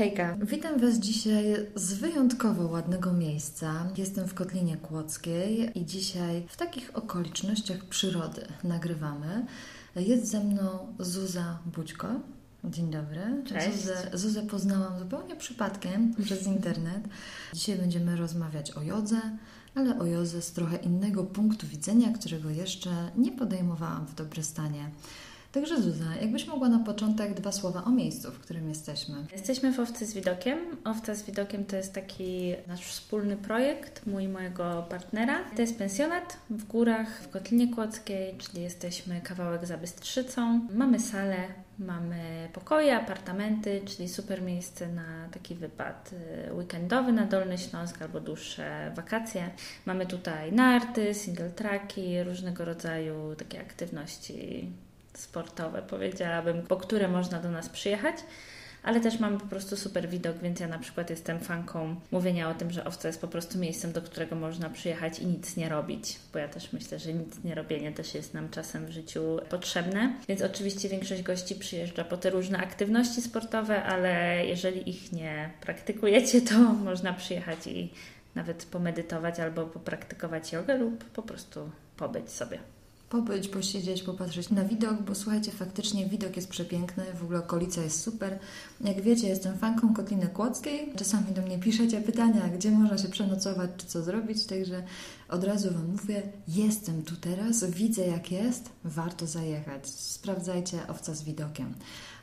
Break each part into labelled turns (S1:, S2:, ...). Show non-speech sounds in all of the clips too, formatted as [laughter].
S1: Hejka, witam Was dzisiaj z wyjątkowo ładnego miejsca. Jestem w Kotlinie Kłodzkiej i dzisiaj w takich okolicznościach przyrody nagrywamy. Jest ze mną Zuza Budźko. Dzień dobry.
S2: Cześć.
S1: Zuzę, Zuzę poznałam zupełnie przypadkiem przez internet. Dzisiaj będziemy rozmawiać o jodze, ale o jodze z trochę innego punktu widzenia, którego jeszcze nie podejmowałam w dobrym stanie. Także Zuza, jakbyś mogła na początek dwa słowa o miejscu, w którym jesteśmy.
S2: Jesteśmy w Owcy z Widokiem. Owca z Widokiem to jest taki nasz wspólny projekt, mój i mojego partnera. To jest pensjonat w górach, w Kotlinie Kłodzkiej, czyli jesteśmy kawałek za Bystrzycą. Mamy salę, mamy pokoje, apartamenty, czyli super miejsce na taki wypad y, weekendowy na Dolny Śląsk albo dłuższe wakacje. Mamy tutaj narty, single tracki, różnego rodzaju takie aktywności sportowe, powiedziałabym, po które można do nas przyjechać. Ale też mamy po prostu super widok, więc ja na przykład jestem fanką mówienia o tym, że owca jest po prostu miejscem, do którego można przyjechać i nic nie robić, bo ja też myślę, że nic nie robienie też jest nam czasem w życiu potrzebne. Więc oczywiście większość gości przyjeżdża po te różne aktywności sportowe, ale jeżeli ich nie praktykujecie, to [laughs] można przyjechać i nawet pomedytować albo popraktykować jogę lub po prostu pobyć sobie
S1: pobyć, posiedzieć, popatrzeć na widok, bo słuchajcie, faktycznie widok jest przepiękny, w ogóle okolica jest super. Jak wiecie, jestem fanką Kotliny Kłodzkiej. Czasami do mnie piszecie pytania, gdzie można się przenocować, czy co zrobić, także od razu Wam mówię, jestem tu teraz, widzę jak jest, warto zajechać. Sprawdzajcie owca z widokiem.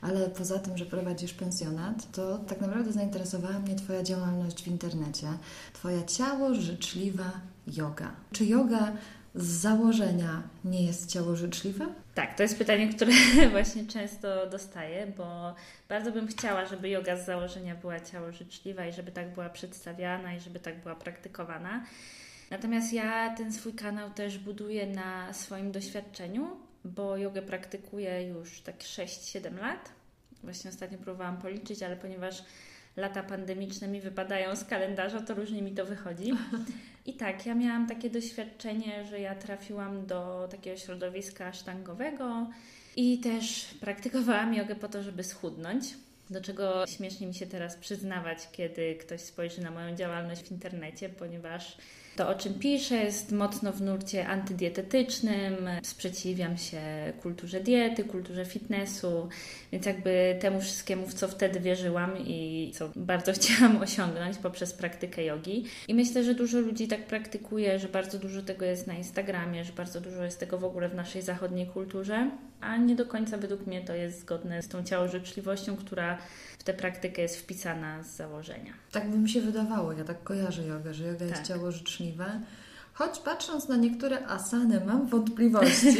S1: Ale poza tym, że prowadzisz pensjonat, to tak naprawdę zainteresowała mnie Twoja działalność w internecie. Twoja ciało życzliwa yoga. Czy yoga z założenia nie jest ciało życzliwe?
S2: Tak, to jest pytanie, które [laughs] właśnie często dostaję, bo bardzo bym chciała, żeby yoga z założenia była ciało życzliwa i żeby tak była przedstawiana i żeby tak była praktykowana. Natomiast ja ten swój kanał też buduję na swoim doświadczeniu, bo jogę praktykuję już tak 6-7 lat. Właśnie ostatnio próbowałam policzyć, ale ponieważ lata pandemiczne mi wypadają z kalendarza, to różnie mi to wychodzi. I tak, ja miałam takie doświadczenie, że ja trafiłam do takiego środowiska sztangowego i też praktykowałam jogę po to, żeby schudnąć. Do czego śmiesznie mi się teraz przyznawać, kiedy ktoś spojrzy na moją działalność w internecie, ponieważ to, o czym piszę, jest mocno w nurcie antydietetycznym. Sprzeciwiam się kulturze diety, kulturze fitnessu, więc jakby temu wszystkiemu, w co wtedy wierzyłam i co bardzo [laughs] chciałam osiągnąć poprzez praktykę jogi. I myślę, że dużo ludzi tak praktykuje, że bardzo dużo tego jest na Instagramie, że bardzo dużo jest tego w ogóle w naszej zachodniej kulturze, a nie do końca według mnie to jest zgodne z tą ciałożyczliwością, która w tę praktykę jest wpisana z założenia.
S1: Tak by mi się wydawało, ja tak kojarzę jogę, że joga tak. jest ciało życzliwe. Choć patrząc na niektóre asany mam wątpliwości,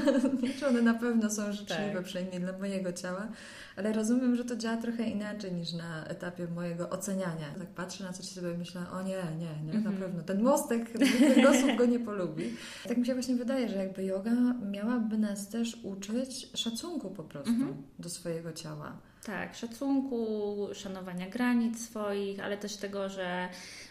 S1: [laughs] czy one na pewno są życzliwe, tak. przynajmniej dla mojego ciała, ale rozumiem, że to działa trochę inaczej niż na etapie mojego oceniania. Tak patrzę na coś i sobie myślę, o nie, nie, nie, na mhm. pewno ten mostek, osób go nie polubi. Tak mi się właśnie wydaje, że jakby yoga miałaby nas też uczyć szacunku po prostu mhm. do swojego ciała.
S2: Tak, szacunku, szanowania granic swoich, ale też tego, że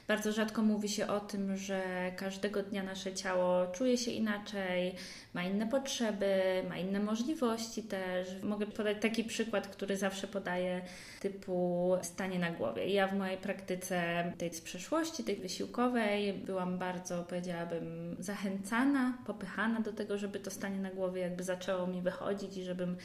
S2: bardzo rzadko mówi się o tym, że każdego dnia nasze ciało czuje się inaczej, ma inne potrzeby, ma inne możliwości też. Mogę podać taki przykład, który zawsze podaję, typu stanie na głowie. Ja w mojej praktyce tej z przeszłości, tej wysiłkowej, byłam bardzo, powiedziałabym, zachęcana, popychana do tego, żeby to stanie na głowie jakby zaczęło mi wychodzić i żebym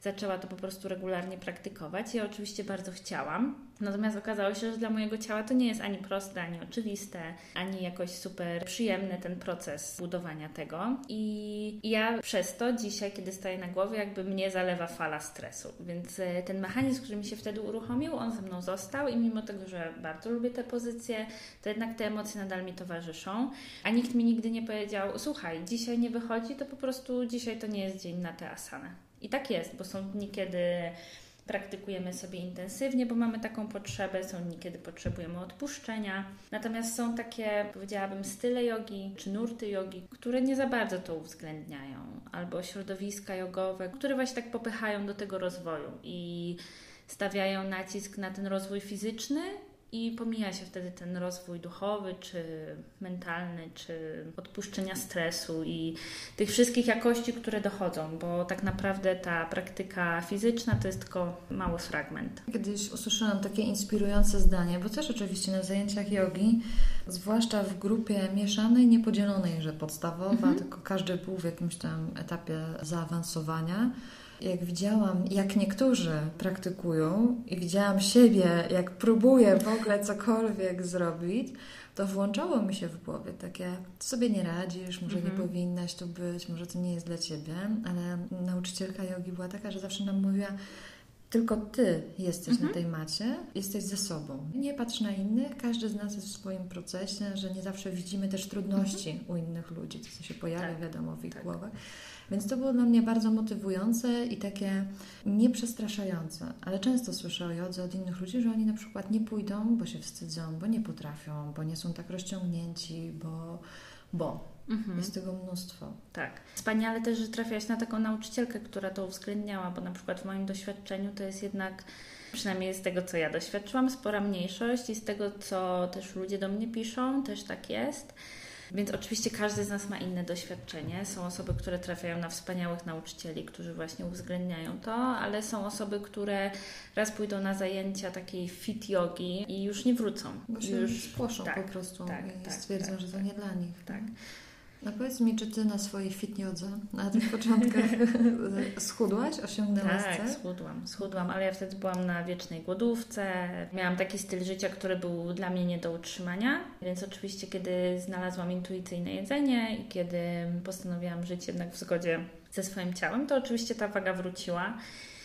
S2: zaczęła to po prostu regularnie praktykować. Ja oczywiście bardzo chciałam, natomiast okazało się, że dla mojego ciała to nie jest ani proste, ani oczywiste, ani jakoś super przyjemny ten proces budowania tego. I ja przez to dzisiaj, kiedy staję na głowie, jakby mnie zalewa fala stresu. Więc e, ten mechanizm, który mi się wtedy uruchomił, on ze mną został i mimo tego, że bardzo lubię te pozycje, to jednak te emocje nadal mi towarzyszą. A nikt mi nigdy nie powiedział, słuchaj, dzisiaj nie wychodzi, to po prostu dzisiaj to nie jest dzień na tę asanę. I tak jest, bo są dni, kiedy praktykujemy sobie intensywnie, bo mamy taką potrzebę, są dni, kiedy potrzebujemy odpuszczenia. Natomiast są takie, powiedziałabym, style jogi czy nurty jogi, które nie za bardzo to uwzględniają, albo środowiska jogowe, które właśnie tak popychają do tego rozwoju i stawiają nacisk na ten rozwój fizyczny i pomija się wtedy ten rozwój duchowy, czy mentalny, czy odpuszczenia stresu i tych wszystkich jakości, które dochodzą, bo tak naprawdę ta praktyka fizyczna to jest tylko mały fragment.
S1: Kiedyś usłyszałam takie inspirujące zdanie, bo też oczywiście na zajęciach jogi, zwłaszcza w grupie mieszanej, niepodzielonej, że podstawowa, mhm. tylko każdy był w jakimś tam etapie zaawansowania jak widziałam, jak niektórzy praktykują i widziałam siebie, jak próbuję w ogóle cokolwiek zrobić, to włączało mi się w głowie takie, sobie nie radzisz, może nie mhm. powinnaś tu być, może to nie jest dla ciebie, ale nauczycielka jogi była taka, że zawsze nam mówiła, tylko ty jesteś mhm. na tej macie, jesteś ze sobą. Nie patrz na innych, każdy z nas jest w swoim procesie, że nie zawsze widzimy też trudności mhm. u innych ludzi, to co się pojawia, tak. wiadomo, w ich tak. głowach. Więc to było dla mnie bardzo motywujące i takie nieprzestraszające. Ale często słyszę o jodze od innych ludzi, że oni na przykład nie pójdą, bo się wstydzą, bo nie potrafią, bo nie są tak rozciągnięci, bo. bo. Mhm. Jest tego mnóstwo.
S2: Tak. Wspaniale też, że trafiałaś na taką nauczycielkę, która to uwzględniała, bo na przykład w moim doświadczeniu to jest jednak przynajmniej z tego, co ja doświadczyłam, spora mniejszość i z tego, co też ludzie do mnie piszą, też tak jest. Więc oczywiście każdy z nas ma inne doświadczenie. Są osoby, które trafiają na wspaniałych nauczycieli, którzy właśnie uwzględniają to, ale są osoby, które raz pójdą na zajęcia takiej fit jogi i już nie wrócą.
S1: Bo się już spłoszą tak, po prostu tak, i tak, stwierdzą, tak, że to tak. nie dla nich.
S2: Tak.
S1: No powiedz mi, czy ty na swojej fitniodze, na tych początkach [laughs] schudłaś, osiągnęłaś
S2: Tak, cel? schudłam, schudłam, ale ja wtedy byłam na wiecznej głodówce. Miałam taki styl życia, który był dla mnie nie do utrzymania, więc oczywiście kiedy znalazłam intuicyjne jedzenie i kiedy postanowiłam żyć jednak w zgodzie ze swoim ciałem, to oczywiście ta waga wróciła.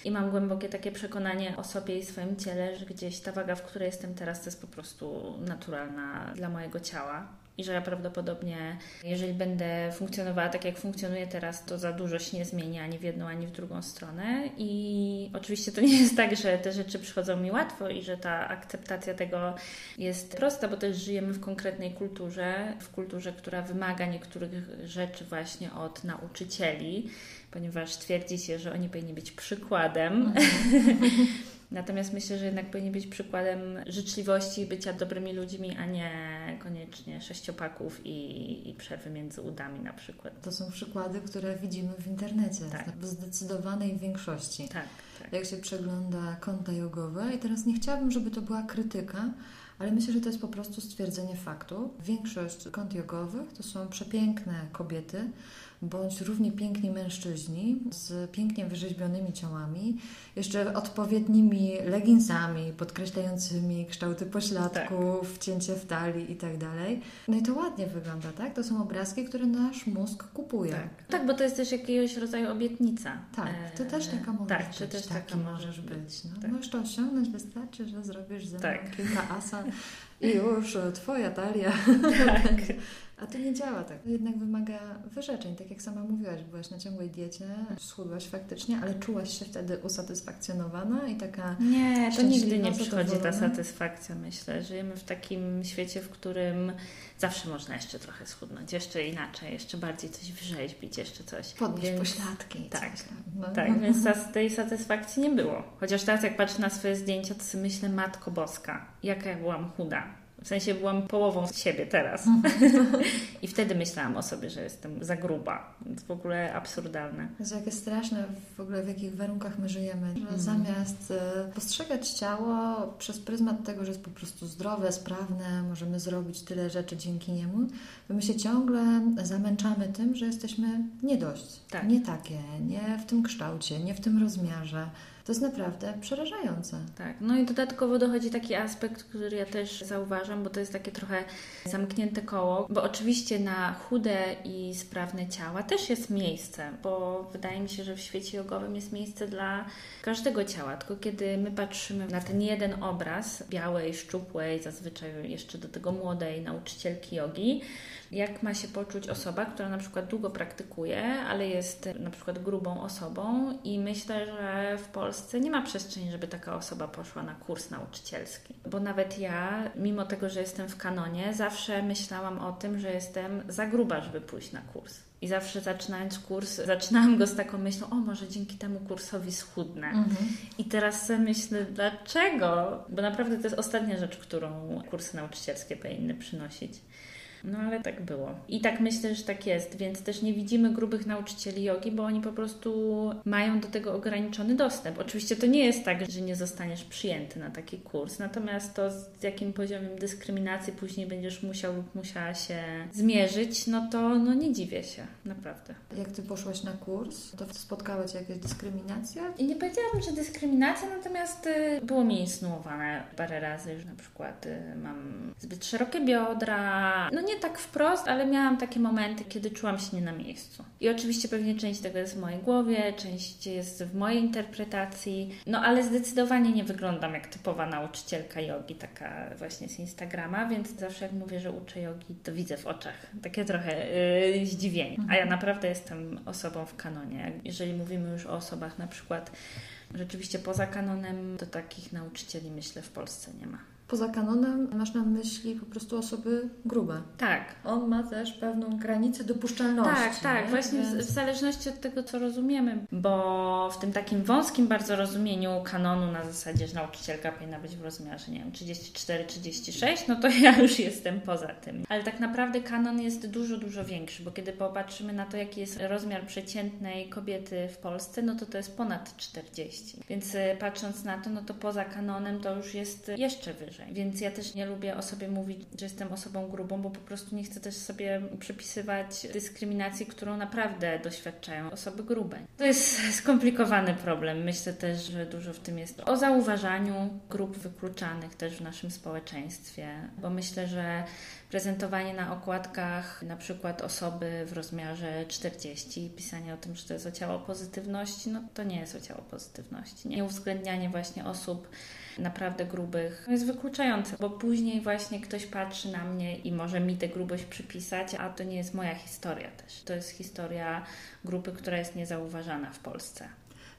S2: I mam głębokie takie przekonanie o sobie i swoim ciele, że gdzieś ta waga, w której jestem teraz, to jest po prostu naturalna dla mojego ciała i że ja prawdopodobnie, jeżeli będę funkcjonowała tak, jak funkcjonuję teraz, to za dużo się nie zmieni ani w jedną, ani w drugą stronę. I oczywiście to nie jest tak, że te rzeczy przychodzą mi łatwo i że ta akceptacja tego jest prosta, bo też żyjemy w konkretnej kulturze, w kulturze, która wymaga niektórych rzeczy właśnie od nauczycieli, ponieważ twierdzi się, że oni powinni być przykładem. Mhm. [laughs] Natomiast myślę, że jednak powinni być przykładem życzliwości i bycia dobrymi ludźmi, a nie koniecznie sześciopaków i, i przerwy między udami na przykład.
S1: To są przykłady, które widzimy w internecie tak. w zdecydowanej większości.
S2: Tak, tak.
S1: Jak się przegląda konta jogowe i teraz nie chciałabym, żeby to była krytyka, ale myślę, że to jest po prostu stwierdzenie faktu. Większość kont jogowych to są przepiękne kobiety, bądź równie piękni mężczyźni z pięknie wyrzeźbionymi ciałami, jeszcze odpowiednimi leginsami podkreślającymi kształty pośladków, tak. cięcie w talii i tak dalej. No i to ładnie wygląda, tak? To są obrazki, które nasz mózg kupuje.
S2: Tak, tak bo to jest też jakiegoś rodzaju obietnica.
S1: Tak, to też taka może tak, być. Tak, też taka możesz być. No. Tak. Możesz to osiągnąć, wystarczy, że zrobisz ze mną tak. kilka asa i już twoja talia. [laughs] Tak. [laughs] A to nie działa tak. To jednak wymaga wyrzeczeń, tak jak sama mówiłaś, byłaś na ciągłej diecie, schudłaś faktycznie, ale czułaś się wtedy usatysfakcjonowana i taka
S2: Nie, to nigdy nie przychodzi ta satysfakcja, myślę. Żyjemy w takim świecie, w którym zawsze można jeszcze trochę schudnąć, jeszcze inaczej, jeszcze bardziej coś wrzeźbić, jeszcze coś.
S1: Podnieść więc, pośladki.
S2: Tak, no. tak, więc tej satysfakcji nie było. Chociaż teraz jak patrzę na swoje zdjęcia, to sobie myślę, Matko Boska, jaka ja byłam chuda w sensie byłam połową siebie teraz. [laughs] I wtedy myślałam o sobie, że jestem za gruba. Więc w ogóle absurdalne.
S1: Jest jakie straszne w ogóle w jakich warunkach my żyjemy. Że mm. Zamiast e, postrzegać ciało przez pryzmat tego, że jest po prostu zdrowe, sprawne, możemy zrobić tyle rzeczy dzięki niemu, to my się ciągle zamęczamy tym, że jesteśmy nie dość. Tak. Nie takie, nie w tym kształcie, nie w tym rozmiarze. To jest naprawdę przerażające.
S2: Tak, no i dodatkowo dochodzi taki aspekt, który ja też zauważam, bo to jest takie trochę zamknięte koło, bo oczywiście na chude i sprawne ciała też jest miejsce, bo wydaje mi się, że w świecie jogowym jest miejsce dla każdego ciała, tylko kiedy my patrzymy na ten jeden obraz białej, szczupłej, zazwyczaj jeszcze do tego młodej nauczycielki jogi, jak ma się poczuć osoba, która na przykład długo praktykuje, ale jest na przykład grubą osobą i myślę, że w Polsce Polsce nie ma przestrzeni, żeby taka osoba poszła na kurs nauczycielski. Bo nawet ja, mimo tego, że jestem w kanonie, zawsze myślałam o tym, że jestem za gruba, żeby pójść na kurs. I zawsze zaczynając kurs, zaczynałam go z taką myślą, o może dzięki temu kursowi schudnę. Mhm. I teraz sobie myślę, dlaczego? Bo naprawdę to jest ostatnia rzecz, którą kursy nauczycielskie powinny przynosić. No ale tak było. I tak myślę, że tak jest, więc też nie widzimy grubych nauczycieli jogi, bo oni po prostu mają do tego ograniczony dostęp. Oczywiście to nie jest tak, że nie zostaniesz przyjęty na taki kurs, natomiast to z jakim poziomem dyskryminacji później będziesz musiał lub musiała się zmierzyć, no to no nie dziwię się, naprawdę.
S1: Jak ty poszłaś na kurs, to spotkały cię jakieś dyskryminacje?
S2: I nie powiedziałabym, że dyskryminacja, natomiast y, było mi insynuowane parę razy, że na przykład y, mam zbyt szerokie biodra. No nie nie tak wprost, ale miałam takie momenty, kiedy czułam się nie na miejscu. I oczywiście pewnie część tego jest w mojej głowie, część jest w mojej interpretacji, no ale zdecydowanie nie wyglądam jak typowa nauczycielka jogi, taka właśnie z Instagrama, więc zawsze jak mówię, że uczę jogi, to widzę w oczach takie trochę yy, zdziwienie. A ja naprawdę jestem osobą w kanonie. Jeżeli mówimy już o osobach na przykład rzeczywiście poza kanonem, to takich nauczycieli myślę w Polsce nie ma
S1: poza kanonem masz na myśli po prostu osoby grube.
S2: Tak.
S1: On ma też pewną granicę dopuszczalności.
S2: Tak, tak, nie? właśnie Więc... w, zależności od tego, co rozumiemy, bo w tym takim wąskim bardzo rozumieniu kanonu na zasadzie, że nauczycielka powinna być w rozmiarze, nie wiem, 34-36, no to ja już jestem poza tym. Ale tak naprawdę kanon jest dużo, dużo większy, bo kiedy popatrzymy na to, jaki jest rozmiar przeciętnej kobiety w Polsce, no to to jest ponad 40. Więc y, patrząc na to, no to poza kanonem to już jest jeszcze wyżej. Więc ja też nie lubię o sobie mówić, że jestem osobą grubą, bo po prostu nie chcę też sobie przypisywać dyskryminacji, którą naprawdę doświadczają osoby grube. To jest [laughs] skomplikowany problem. Myślę też, że dużo w tym jest o zauważaniu grup wykluczanych też w naszym społeczeństwie, bo myślę, że prezentowanie na okładkach na przykład osoby w rozmiarze 40 i pisanie o tym, że to jest o ciało pozytywności, no to nie jest o ciało pozytywności. Nie uwzględnianie właśnie osób naprawdę grubych jest wykluczające, bo później właśnie ktoś patrzy na mnie i może mi tę grubość przypisać, a to nie jest moja historia też. To jest historia grupy, która jest niezauważana w Polsce.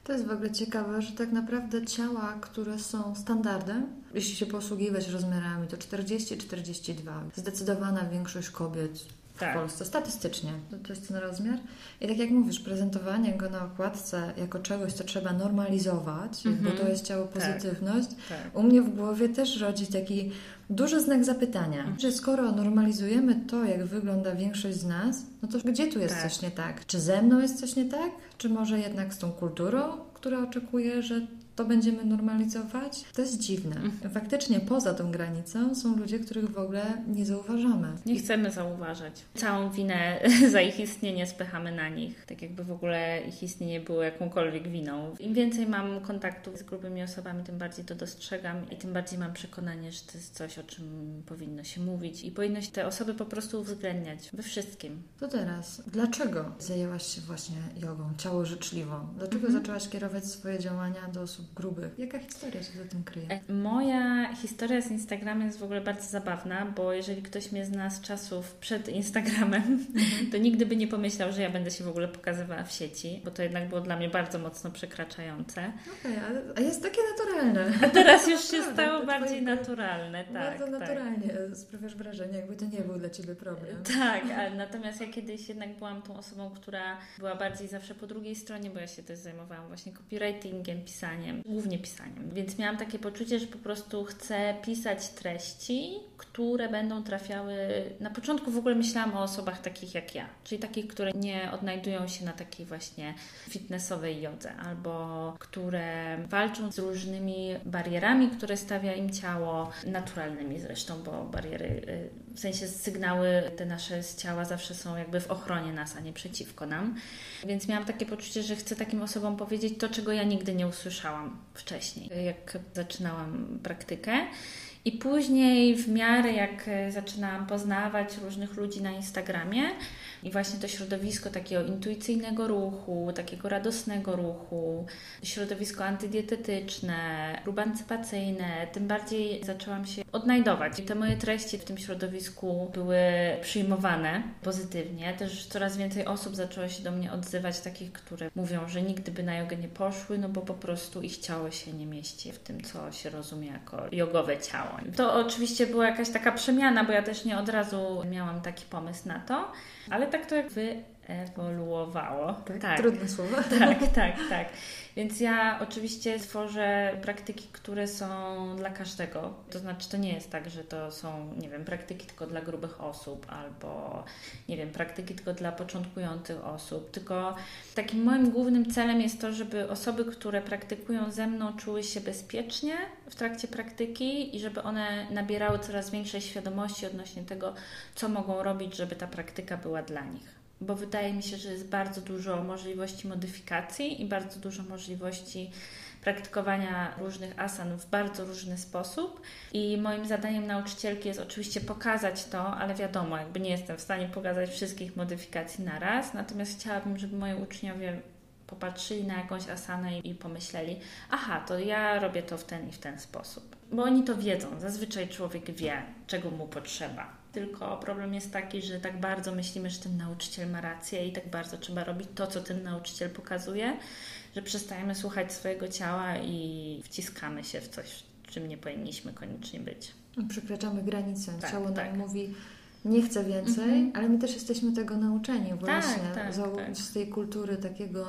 S1: To jest w ogóle ciekawe, że tak naprawdę ciała, które są standardem, jeśli się posługiwać rozmiarami, to 40-42. Zdecydowana większość kobiet tak. w Polsce, statystycznie. To, jest ten rozmiar. I tak jak mówisz, prezentowanie go na okładce jako czegoś, co trzeba normalizować, mm -hmm. bo to jest ciało tak. pozytywność, tak. Tak. u mnie w głowie też rodzi taki duży znak zapytania, mm. że skoro normalizujemy to, jak wygląda większość z nas, no to gdzie tu jest tak. coś nie tak? Czy ze mną jest coś nie tak? Czy może jednak z tą kulturą, która oczekuje, że to będziemy normalizować? To jest dziwne. Mhm. Faktycznie poza tą granicą są ludzie, których w ogóle nie zauważamy.
S2: Nie chcemy zauważać. Całą winę [laughs] za ich istnienie spychamy na nich. Tak jakby w ogóle ich istnienie było jakąkolwiek winą. Im więcej mam kontaktów z grubymi osobami, tym bardziej to dostrzegam i tym bardziej mam przekonanie, że to jest coś, o czym powinno się mówić i powinno się te osoby po prostu uwzględniać we wszystkim.
S1: To teraz, dlaczego zajęłaś się właśnie jogą, ciało życzliwą? Dlaczego mhm. zaczęłaś kierować swoje działania do osób osób grubych. Jaka historia się za tym kryje?
S2: E, moja historia z Instagramem jest w ogóle bardzo zabawna, bo jeżeli ktoś mnie zna z czasów przed Instagramem, mhm. to nigdy by nie pomyślał, że ja będę się w ogóle pokazywała w sieci, bo to jednak było dla mnie bardzo mocno przekraczające.
S1: Okej, okay, a jest takie naturalne.
S2: A teraz już się [laughs] stało bardziej naturalne, tak.
S1: Bardzo tak. naturalnie sprawiasz wrażenie, jakby to nie był dla Ciebie problem.
S2: Tak, a natomiast ja kiedyś jednak byłam tą osobą, która była bardziej zawsze po drugiej stronie, bo ja się też zajmowałam właśnie copywritingiem, pisaniem, pisaniem, głównie pisaniem. Więc miałam takie poczucie, że po prostu chcę pisać treści, które będą trafiały. Na początku w ogóle myślałam o osobach takich jak ja, czyli takich, które nie odnajdują się na takiej właśnie fitnessowej jodze, albo które walczą z różnymi barierami, które stawia im ciało, naturalnymi zresztą, bo bariery, y, w sensie sygnały te nasze z ciała zawsze są jakby w ochronie nas, a nie przeciwko nam. Więc miałam takie poczucie, że chcę takim osobom powiedzieć to, czego ja nigdy nie usłyszałam wcześniej, jak zaczynałam praktykę. I później, w miarę jak zaczynałam poznawać różnych ludzi na Instagramie, I właśnie to środowisko takiego intuicyjnego ruchu, takiego radosnego ruchu, środowisko antydietetyczne, rubancypacyjne, tym bardziej zaczęłam się odnajdować. I te moje treści w tym środowisku były przyjmowane pozytywnie. Też coraz więcej osób zaczęło się do mnie odzywać, takich, które mówią, że nigdy by na jogę nie poszły, no bo po prostu ich ciało się nie mieści w tym, co się rozumie jako jogowe ciało. To oczywiście była jakaś taka przemiana, bo ja też nie od razu miałam taki pomysł na to, ale tak to jak wyewoluowało.
S1: Tak, tak. Trudne słowo. [laughs]
S2: Tak, tak, tak. Więc ja oczywiście tworzę praktyki, które są dla każdego. To znaczy, to nie jest tak, że to są, nie wiem, praktyki tylko dla grubych osób albo, nie wiem, praktyki tylko dla początkujących osób. Tylko takim moim głównym celem jest to, żeby osoby, które praktykują ze mną, czuły się bezpiecznie w trakcie praktyki i żeby one nabierały coraz większej świadomości odnośnie tego, co mogą robić, żeby ta praktyka była dla nich bo wydaje mi się, że jest bardzo dużo możliwości modyfikacji i bardzo dużo możliwości praktykowania różnych asan w bardzo różny sposób. I moim zadaniem nauczycielki jest oczywiście pokazać to, ale wiadomo, jakby nie jestem w stanie pokazać wszystkich modyfikacji naraz. Natomiast chciałabym, żeby moi uczniowie popatrzyli na jakąś asanę i pomyśleli, aha, to ja robię to w ten i w ten sposób. Bo oni to wiedzą. Zazwyczaj człowiek wie, czego mu potrzeba tylko problem jest taki, że tak bardzo myślimy, że ten nauczyciel ma rację i tak bardzo trzeba robić to, co ten nauczyciel pokazuje, że przestajemy słuchać swojego ciała i wciskamy się w coś, czym nie powinniśmy koniecznie być.
S1: Przekraczamy granice. Tak, Ciało tak. nam mówi, nie chcę więcej, -hmm. ale my też jesteśmy tego nauczeni
S2: tak,
S1: właśnie
S2: tak, tak,
S1: z tej kultury takiego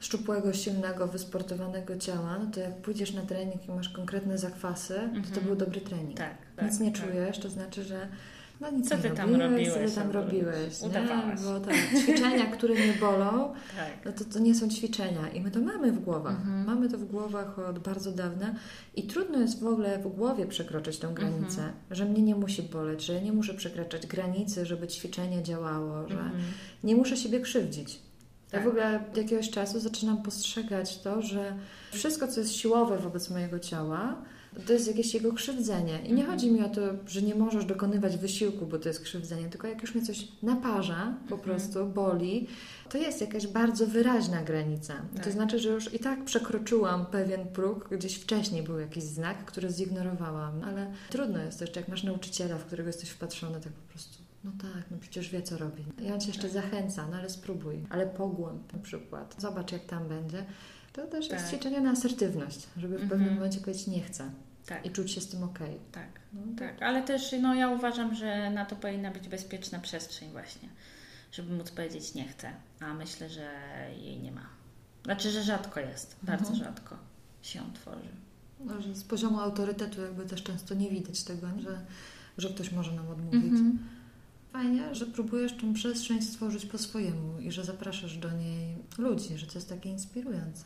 S1: szczupłego, silnego, wysportowanego ciała, no to jak pójdziesz na trening i masz konkretne zakwasy, to to mhm. był dobry trening.
S2: Tak,
S1: Nic nie czujesz, to znaczy, że no nic
S2: co
S1: ty
S2: tam robiłeś? Co
S1: ty tam robiłeś?
S2: Udawałaś.
S1: Bo tak, ćwiczenia, które nie bolą, [laughs] tak. no to, to nie są ćwiczenia. I my to mamy w głowach. Mhm. Mamy to w głowach od bardzo dawna i trudno jest w ogóle w głowie przekroczyć tą granicę, mhm. że mnie nie musi boleć, że ja nie muszę przekraczać granicy, żeby ćwiczenie działało, że mhm. nie muszę siebie krzywdzić. Tak. Ja w ogóle od jakiegoś czasu zaczynam postrzegać to, że wszystko, co jest siłowe wobec mojego ciała, to jest jakieś jego krzywdzenie. I nie mhm. chodzi mi o to, że nie możesz dokonywać wysiłku, bo to jest krzywdzenie, tylko jak już mnie coś naparza, po mhm. prostu boli, to jest jakaś bardzo wyraźna granica. Tak. To znaczy, że już i tak przekroczyłam pewien próg, gdzieś wcześniej był jakiś znak, który zignorowałam, ale trudno jest jeszcze, jak masz nauczyciela, w którego jesteś wpatrzony, tak po prostu. No tak, no przecież wie, co robi. I on cię jeszcze zachęca, no ale spróbuj, ale pogłęb na przykład. Zobacz, jak tam będzie. To też tak. jest ćwiczenie na asertywność, żeby w pewnym mm -hmm. momencie powiedzieć nie chcę. Tak. I czuć się z tym ok.
S2: Tak, no, tak. Ale też no, ja uważam, że na to powinna być bezpieczna przestrzeń właśnie, żeby móc powiedzieć nie chcę, a myślę, że jej nie ma. Znaczy, że rzadko jest, bardzo mhm. rzadko się tworzy.
S1: No, że z poziomu autorytetu jakby też często nie widać tego, że, że ktoś może nam odmówić. Mhm. Fajnie, że próbujesz tą przestrzeń stworzyć po swojemu i że zapraszasz do niej ludzi, że to jest takie inspirujące.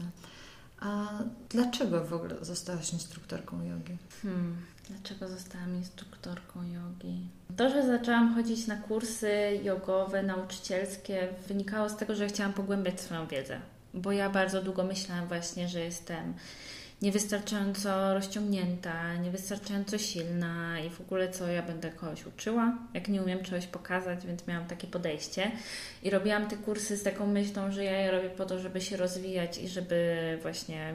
S1: A dlaczego w ogóle zostałaś instruktorką jogi?
S2: Hmm, dlaczego zostałam instruktorką jogi? To, że zaczęłam chodzić na kursy jogowe, nauczycielskie, wynikało z tego, że chciałam pogłębiać swoją wiedzę. Bo ja bardzo długo myślałam właśnie, że jestem niewystarczająco rozciągnięta, niewystarczająco silna i w ogóle co ja będę kogoś uczyła, jak nie umiem czegoś pokazać, więc miałam takie podejście. I robiłam te kursy z taką myślą, że ja je robię po to, żeby się rozwijać i żeby właśnie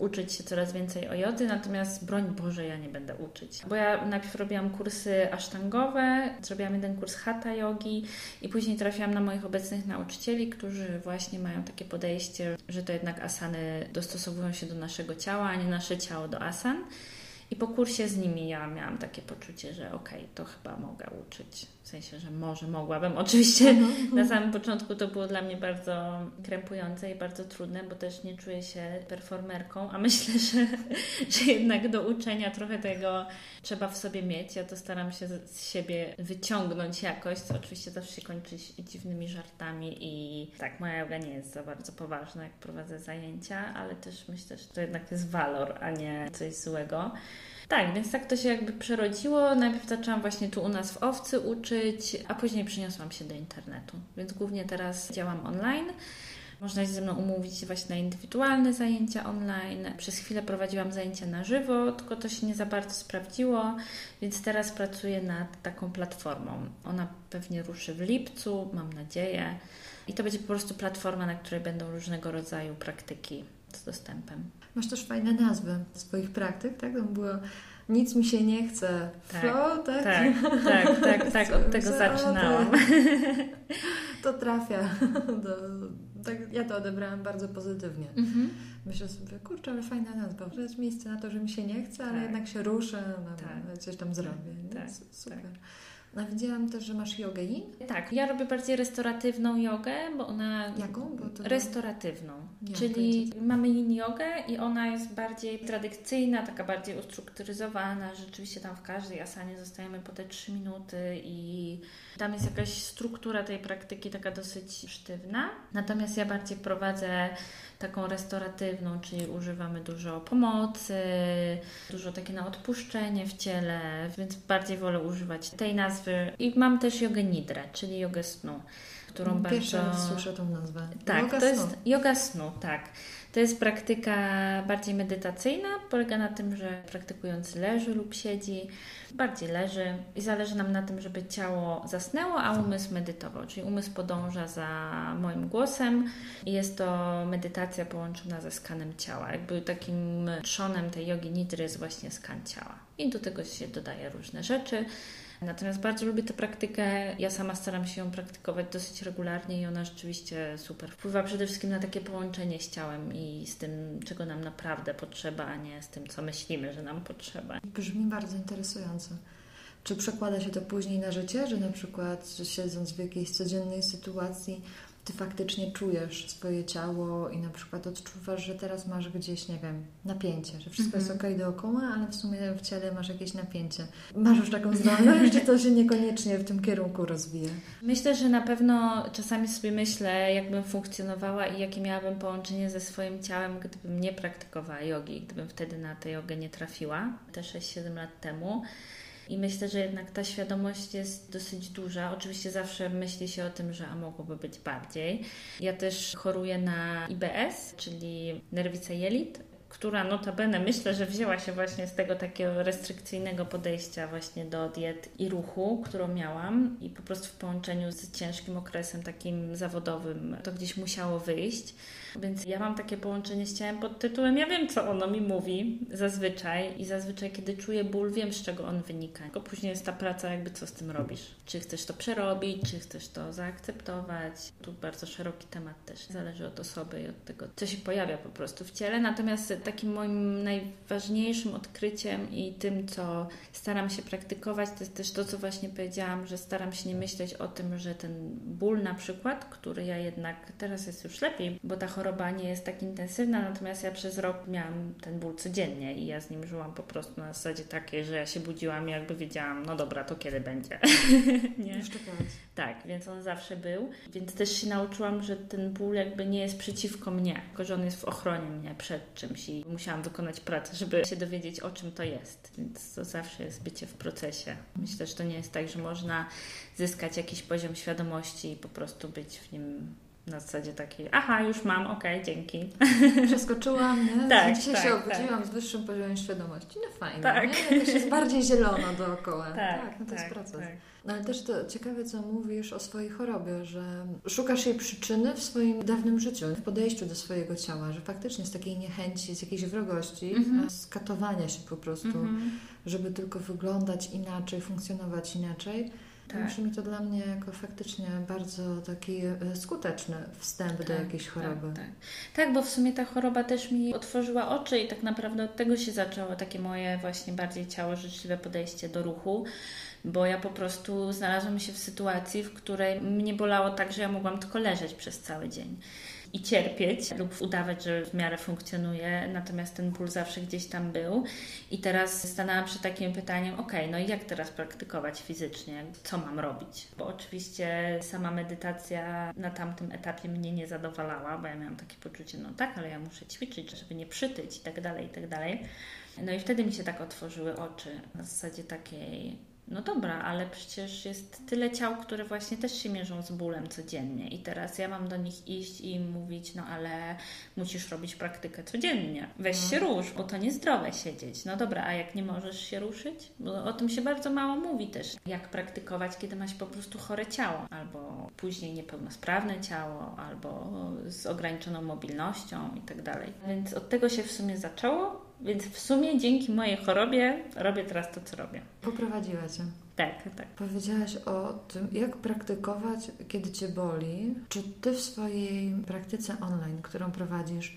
S2: uczyć się coraz więcej o joty, natomiast broń Boże ja nie będę uczyć. Bo ja najpierw robiłam kursy asztangowe, zrobiłam jeden kurs hatha yogi i później trafiłam na moich obecnych nauczycieli, którzy właśnie mają takie podejście, że to jednak asany dostosowują się do naszego ciała, a nie nasze ciało do asan. I po kursie z nimi ja miałam takie poczucie, że okej, okay, to chyba mogę uczyć. W sensie, że może mogłabym. [laughs] Oczywiście mhm. na samym początku to było dla mnie bardzo krępujące i bardzo trudne, bo też nie czuję się performerką, a [laughs] myślę, że, że jednak do uczenia trochę tego trzeba w sobie mieć. Ja to staram się z siebie wyciągnąć jakoś, co oczywiście zawsze się kończy dziwnymi żartami i tak, moja yoga nie jest za bardzo poważna, jak prowadzę zajęcia, ale też myślę, że to jednak jest walor, a nie coś złego. Tak, więc tak to się jakby przerodziło. Najpierw zaczęłam właśnie tu u nas w Owcy uczyć, a później przyniosłam się do internetu. Więc głównie teraz działam online. Można się ze mną umówić właśnie na indywidualne zajęcia online. Przez chwilę prowadziłam zajęcia na żywo, tylko to się nie za bardzo sprawdziło, więc teraz pracuję nad taką platformą. Ona pewnie ruszy w lipcu, mam nadzieję. I to będzie po prostu platforma, na której będą różnego rodzaju praktyki z dostępem.
S1: Masz też fajne nazwy swoich praktyk, tak? To było nic mi się nie chce.
S2: Tak,
S1: Flow, tak?
S2: Tak, tak, tak, tak, od [laughs] tego zaczynałam. [laughs]
S1: To trafia. [laughs] Do, tak, ja to odebrałam bardzo pozytywnie.
S2: Mhm.
S1: Myślę sobie, kurczę, ale fajna nazwa. Jest miejsce na to, że mi się nie chce, ale
S2: Tak.
S1: jednak się ruszę, no,
S2: Tak.
S1: coś tam zrobię.
S2: Tak,
S1: S- Super. A widziałam też, że masz jogę yin.
S2: Tak, ja robię bardziej restauratywną jogę, bo ona.
S1: Jaką? Bo to-
S2: Restauratywną.
S1: Nie
S2: Czyli
S1: pojęcia.
S2: mamy yin jogę i ona jest bardziej tradycyjna, taka bardziej ustrukturyzowana. Rzeczywiście tam w każdej asanie zostajemy po te 3 minuty i tam jest jakaś struktura tej praktyki taka dosyć sztywna. Natomiast ja bardziej prowadzę taką restauratywną, czyli używamy dużo pomocy, dużo takie na odpuszczenie w ciele, więc bardziej wolę używać tej nazwy. I mam też jogę nidrę, czyli jogę snu, którą
S1: Pierwszy
S2: bardzo...
S1: słyszę tą nazwę.
S2: Tak,
S1: Yoga
S2: to
S1: snu.
S2: jest yoga snu, tak. To jest praktyka bardziej medytacyjna, polega na tym, że praktykujący leży lub siedzi, bardziej leży i zależy nam na tym, żeby ciało zasnęło, a umysł medytował, czyli umysł podąża za moim głosem i jest to medytacja połączona ze skanem ciała. Jakby takim trzonem tej jogi nidry jest właśnie skan ciała. I do tego się dodaje różne rzeczy. Natomiast bardzo lubię tę praktykę. Ja sama staram się ją praktykować dosyć regularnie i ona rzeczywiście super wpływa przede wszystkim na takie połączenie z ciałem i z tym, czego nam naprawdę potrzeba, a nie z tym, co myślimy, że nam potrzeba.
S1: Brzmi bardzo interesująco. Czy przekłada się to później na życie, że na przykład siedząc w jakiejś codziennej sytuacji, ty faktycznie czujesz swoje ciało i na przykład odczuwasz, że teraz masz gdzieś, nie wiem, napięcie, że wszystko jest
S2: Mhm.
S1: ok dookoła, ale w sumie w ciele masz jakieś napięcie. Masz już taką zdolność, [laughs] czy to się niekoniecznie w tym kierunku rozwija?
S2: Myślę, że na pewno czasami sobie myślę, jakbym funkcjonowała i jakie miałabym połączenie ze swoim ciałem, gdybym nie praktykowała jogi, gdybym wtedy na tę jogę nie trafiła, te 6-7 lat temu. I myślę, że jednak ta świadomość jest dosyć duża. Oczywiście zawsze myśli się o tym, że a mogłoby być bardziej. Ja też choruję na IBS, czyli nerwicę jelit, która notabene myślę, że wzięła się właśnie z tego takiego restrykcyjnego podejścia właśnie do diet i ruchu, którą miałam i po prostu w połączeniu z ciężkim okresem takim zawodowym to gdzieś musiało wyjść. Więc ja mam takie połączenie z ciałem pod tytułem ja wiem, co ono mi mówi zazwyczaj i zazwyczaj, kiedy czuję ból, wiem, z czego on wynika. Tylko później jest ta praca, jakby co z tym robisz. Czy chcesz to przerobić, czy chcesz to zaakceptować. Tu bardzo szeroki temat też. Zależy od osoby i od tego, co się pojawia po prostu w ciele. Natomiast takim moim najważniejszym odkryciem i tym, co staram się praktykować, to jest też to, co właśnie powiedziałam, że staram się nie myśleć o tym, że ten ból na przykład, który ja jednak teraz jest już lepiej, bo ta choroba nie jest tak intensywna, natomiast ja przez rok miałam ten ból codziennie i ja z nim żyłam po prostu na zasadzie takiej, że ja się budziłam i jakby wiedziałam, no dobra, to kiedy będzie. [laughs] nie? Tak, więc on zawsze był. Więc też się nauczyłam, że ten ból jakby nie jest przeciwko mnie, tylko że on jest w ochronie mnie przed czymś i musiałam wykonać pracę, żeby się dowiedzieć, o czym to jest. Więc to zawsze jest bycie w procesie. Myślę, że to nie jest tak, że można zyskać jakiś poziom świadomości i po prostu być w nim na zasadzie takiej, aha, już mam, okej, dzięki.
S1: Przeskoczyłam, nie? [laughs]
S2: Tak,
S1: Dzisiaj
S2: tak,
S1: się obudziłam z wyższym poziomem świadomości. No fajnie,
S2: Tak.
S1: nie? Jakoś jest bardziej zielono [laughs] dookoła.
S2: Tak,
S1: no to jest
S2: tak,
S1: proces.
S2: tak.
S1: No ale też to ciekawe, co mówisz o swojej chorobie, że szukasz jej przyczyny w swoim dawnym życiu, w podejściu do swojego ciała, że faktycznie z takiej niechęci, z jakiejś wrogości,
S2: Mhm.
S1: z katowania się po prostu,
S2: Mhm.
S1: żeby tylko wyglądać inaczej, funkcjonować inaczej.
S2: Tak.
S1: Brzmi to dla mnie jako faktycznie bardzo taki e, skuteczny wstęp do
S2: Tak,
S1: jakiejś choroby.
S2: Tak, tak. tak, bo w sumie ta choroba też mi otworzyła oczy i tak naprawdę od tego się zaczęło takie moje właśnie bardziej ciało życzliwe podejście do ruchu, bo ja po prostu znalazłam się w sytuacji, w której mnie bolało tak, że ja mogłam tylko leżeć przez cały dzień i cierpieć lub udawać, że w miarę funkcjonuje, natomiast ten ból zawsze gdzieś tam był. I teraz stanęłam przed takim pytaniem, ok, no i jak teraz praktykować fizycznie? Co mam robić? Bo oczywiście sama medytacja na tamtym etapie mnie nie zadowalała, bo ja miałam takie poczucie, no tak, ale ja muszę ćwiczyć, żeby nie przytyć i tak dalej, i tak dalej. No i wtedy mi się tak otworzyły oczy na zasadzie takiej no dobra, ale przecież jest tyle ciał, które właśnie też się mierzą z bólem codziennie i teraz ja mam do nich iść i im mówić, no ale musisz robić praktykę codziennie. Weź się rusz, bo to niezdrowe siedzieć. No dobra, a jak nie możesz się ruszyć? Bo o tym się bardzo mało mówi też. Jak praktykować, kiedy masz po prostu chore ciało, albo później niepełnosprawne ciało, albo z ograniczoną mobilnością i tak dalej. Więc od tego się w sumie zaczęło, więc w sumie dzięki mojej chorobie robię teraz to, co robię.
S1: Poprowadziła Cię.
S2: Tak, tak.
S1: Powiedziałaś o tym, jak praktykować, kiedy Cię boli. Czy Ty w swojej praktyce online, którą prowadzisz,